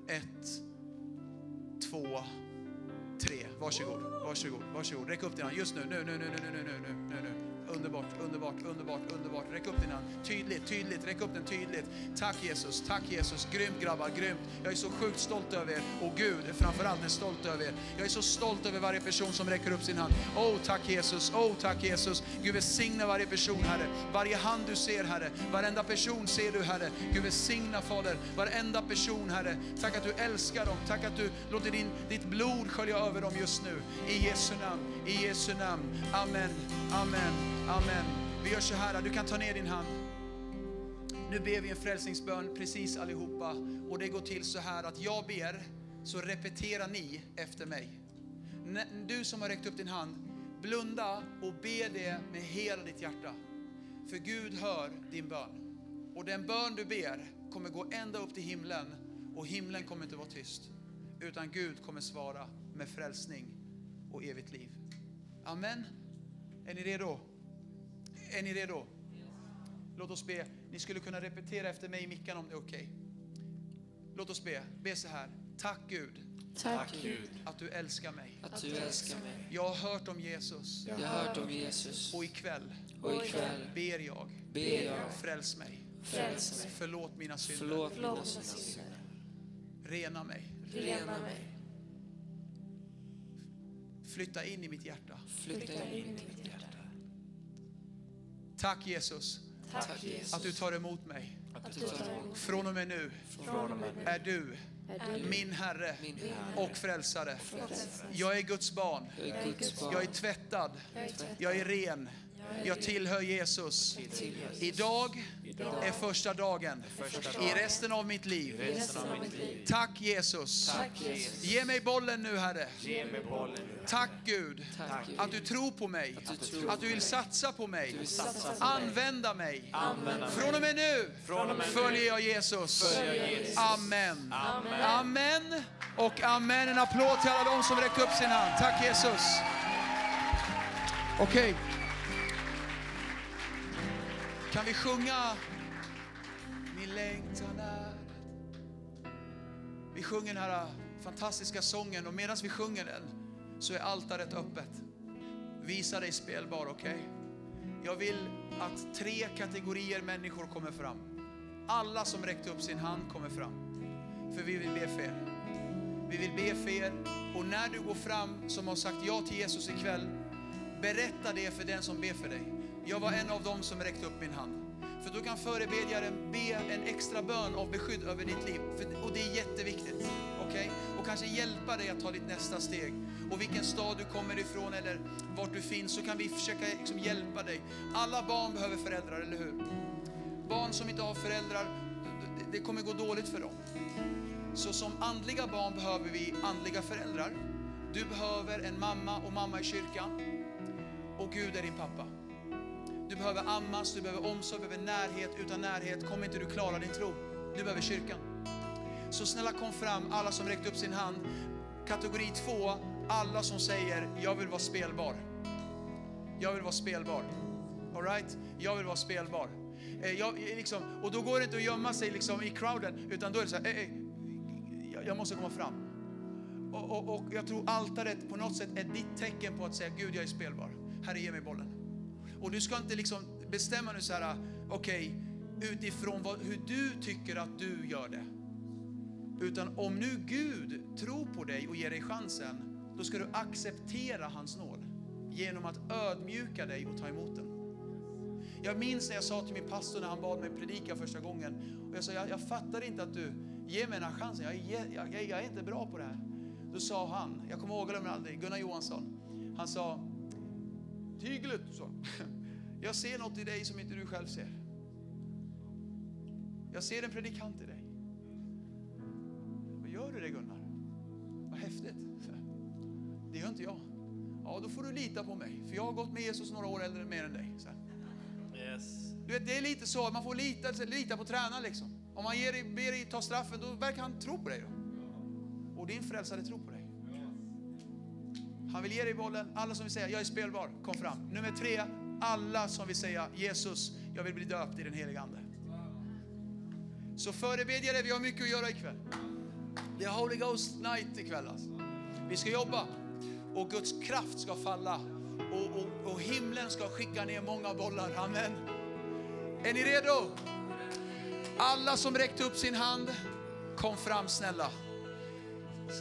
Ett, två, tre. Varsågod, varsågod, varsågod. Räck upp din hand just nu, nu, nu, nu, nu, nu, nu, nu. nu. Underbart, underbart, underbart, underbart. Räck upp din hand. Tydligt, tydligt, räck upp den tydligt. Tack Jesus, tack Jesus. Grymt grabbar, grymt. Jag är så sjukt stolt över er. Och Gud är framförallt är stolt över er. Jag är så stolt över varje person som räcker upp sin hand. Oh, tack Jesus, oh, tack Jesus. Gud välsigna varje person Herre. Varje hand du ser Herre. Varenda person ser du Herre. Gud välsigna Fader. Varenda person Herre. Tack att du älskar dem. Tack att du låter din, ditt blod skölja över dem just nu. I Jesu namn, i Jesu namn. Amen, amen, amen. Vi gör så här, du kan ta ner din hand. Nu ber vi en frälsningsbön precis allihopa och det går till så här att jag ber så repeterar ni efter mig. Du som har räckt upp din hand, blunda och be det med hela ditt hjärta. För Gud hör din bön. Och den bön du ber kommer gå ända upp till himlen och himlen kommer inte vara tyst. Utan Gud kommer svara med frälsning och evigt liv. Amen. Är ni redo? Är ni redo? Låt oss be. Ni skulle kunna repetera efter mig i mickan om det är okej. Låt oss be. Be så här. Tack Gud Tack Gud att du älskar mig. att du älskar mig. Jag har hört om Jesus Jag har hört om Jesus och ikväll och ikväll ber jag. ber jag Fräls mig. Fräls mig. Förlåt mina synder. förlåt mina synder. Rena mig. Rena mig. Flytta in i mitt hjärta. Flytta in i mitt hjärta. Tack Jesus Tack Jesus. att du tar emot mig. Från och med nu och med nu är du min Herre och frälsare. Jag är Guds barn. Jag är tvättad. Jag är ren. Jag tillhör Jesus. Idag är första dagen i resten av mitt liv. Tack Jesus. Ge mig bollen nu Herre. Tack Gud att du tror på mig. Att du vill satsa på mig. Använda mig. Från och med nu följer jag Jesus. Amen. Amen. Och amen. En applåd till alla de som räcker upp sin hand. Tack Jesus. Okej. Kan vi sjunga Min längtan är Vi sjunger den här äh, fantastiska sången och medan vi sjunger den så är altaret öppet. Visa dig spelbar, okej? Jag vill att tre kategorier människor kommer fram. Alla som räckte upp sin hand kommer fram. För vi vill be för er. Vi vill be för er. Och när du går fram som har sagt ja till Jesus ikväll, berätta det för den som ber för dig. Jag var en av dem som räckte upp min hand. För då kan förebedjaren be en extra bön av beskydd över ditt liv. För, och det är jätteviktigt. Okay? Och kanske hjälpa dig att ta ditt nästa steg. Och vilken stad du kommer ifrån eller vart du finns så kan vi försöka liksom hjälpa dig. Alla barn behöver föräldrar, eller hur? Barn som inte har föräldrar, det kommer gå dåligt för dem. Så som andliga barn behöver vi andliga föräldrar. Du behöver en mamma och mamma i kyrkan. Och Gud är din pappa. Du behöver ammas, du behöver omsorg, du behöver närhet. Utan närhet kommer inte du klara din tro. Du behöver kyrkan. Så snälla kom fram, alla som räckte upp sin hand. Kategori två, alla som säger jag vill vara spelbar. Jag vill vara spelbar. All right? Jag vill vara spelbar. Eh, Jag, eh, liksom, och då går det inte att gömma sig liksom i crowden, utan då är det så här, "Eh, eh, jag- jag måste komma fram. Och, och, och jag tror altaret på något sätt är ditt tecken på att säga Gud jag är spelbar. Herre ge mig bollen. Och du ska inte liksom bestämma nu så här, okej, utifrån vad, hur du tycker att du gör det. Utan om nu Gud tror på dig och ger dig chansen, då ska du acceptera hans nåd genom att ödmjuka dig och ta emot den. Jag minns när jag sa till min pastor när han bad mig predika första gången, och jag sa, jag, jag fattar inte att du ger mig den här chansen, jag är, jag, jag, jag är inte bra på det här. Då sa han, jag kommer ihåg glömmer aldrig, Gunnar Johansson, han sa, Tyglet, sa. jag ser något i dig som inte du själv ser. Jag ser en predikant i dig. Vad gör du det Gunnar? Vad häftigt. Det gör inte jag. Ja, då får du lita på mig, för jag har gått med Jesus några år äldre mer än dig. Yes. Du vet, det är lite så, man får lita, lita på tränaren liksom. Om man ger ber dig ta straffen, då verkar han tro på dig. Då. Och din frälsare tror på dig. Han vill ge dig bollen. Alla som vill säga, jag är spelbar, kom fram. Nummer tre, alla som vill säga, Jesus, jag vill bli döpt i den heliga Ande. Så förebedjare, vi har mycket att göra ikväll. Det är Holy Ghost night ikväll alltså. Vi ska jobba och Guds kraft ska falla och, och, och himlen ska skicka ner många bollar. Amen. Är ni redo? Alla som räckte upp sin hand, kom fram snälla.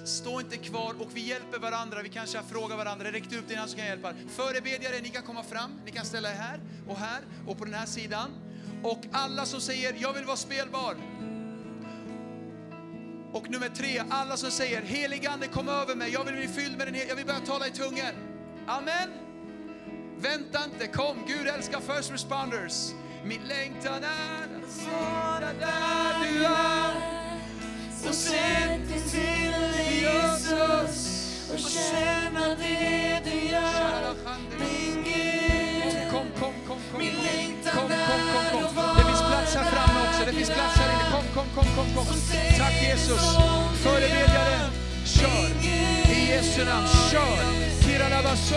Stå inte kvar och vi hjälper varandra. Vi kanske frågar varandra. Räck upp din hand så kan jag hjälpa. Förebedjare, ni kan komma fram. Ni kan ställa er här och här och på den här sidan. Och alla som säger jag vill vara spelbar. Och nummer tre, alla som säger heligande kom över mig. Jag vill bli fylld med den heliga, Jag vill börja tala i tungor. Amen. Vänta inte, kom. Gud älskar first responders. Min längtan är att vara där du är. Så sätt till Jesus och känna det du gör. Min Gud, Kom, kom, kom, kom. Min längtan är att vara Det finns plats här framme också. Det finns plats här inne. Kom, kom, kom, kom, kom. Tack Jesus. Förebedjaren, kör. I Jesu namn, kör. Tiralabaso.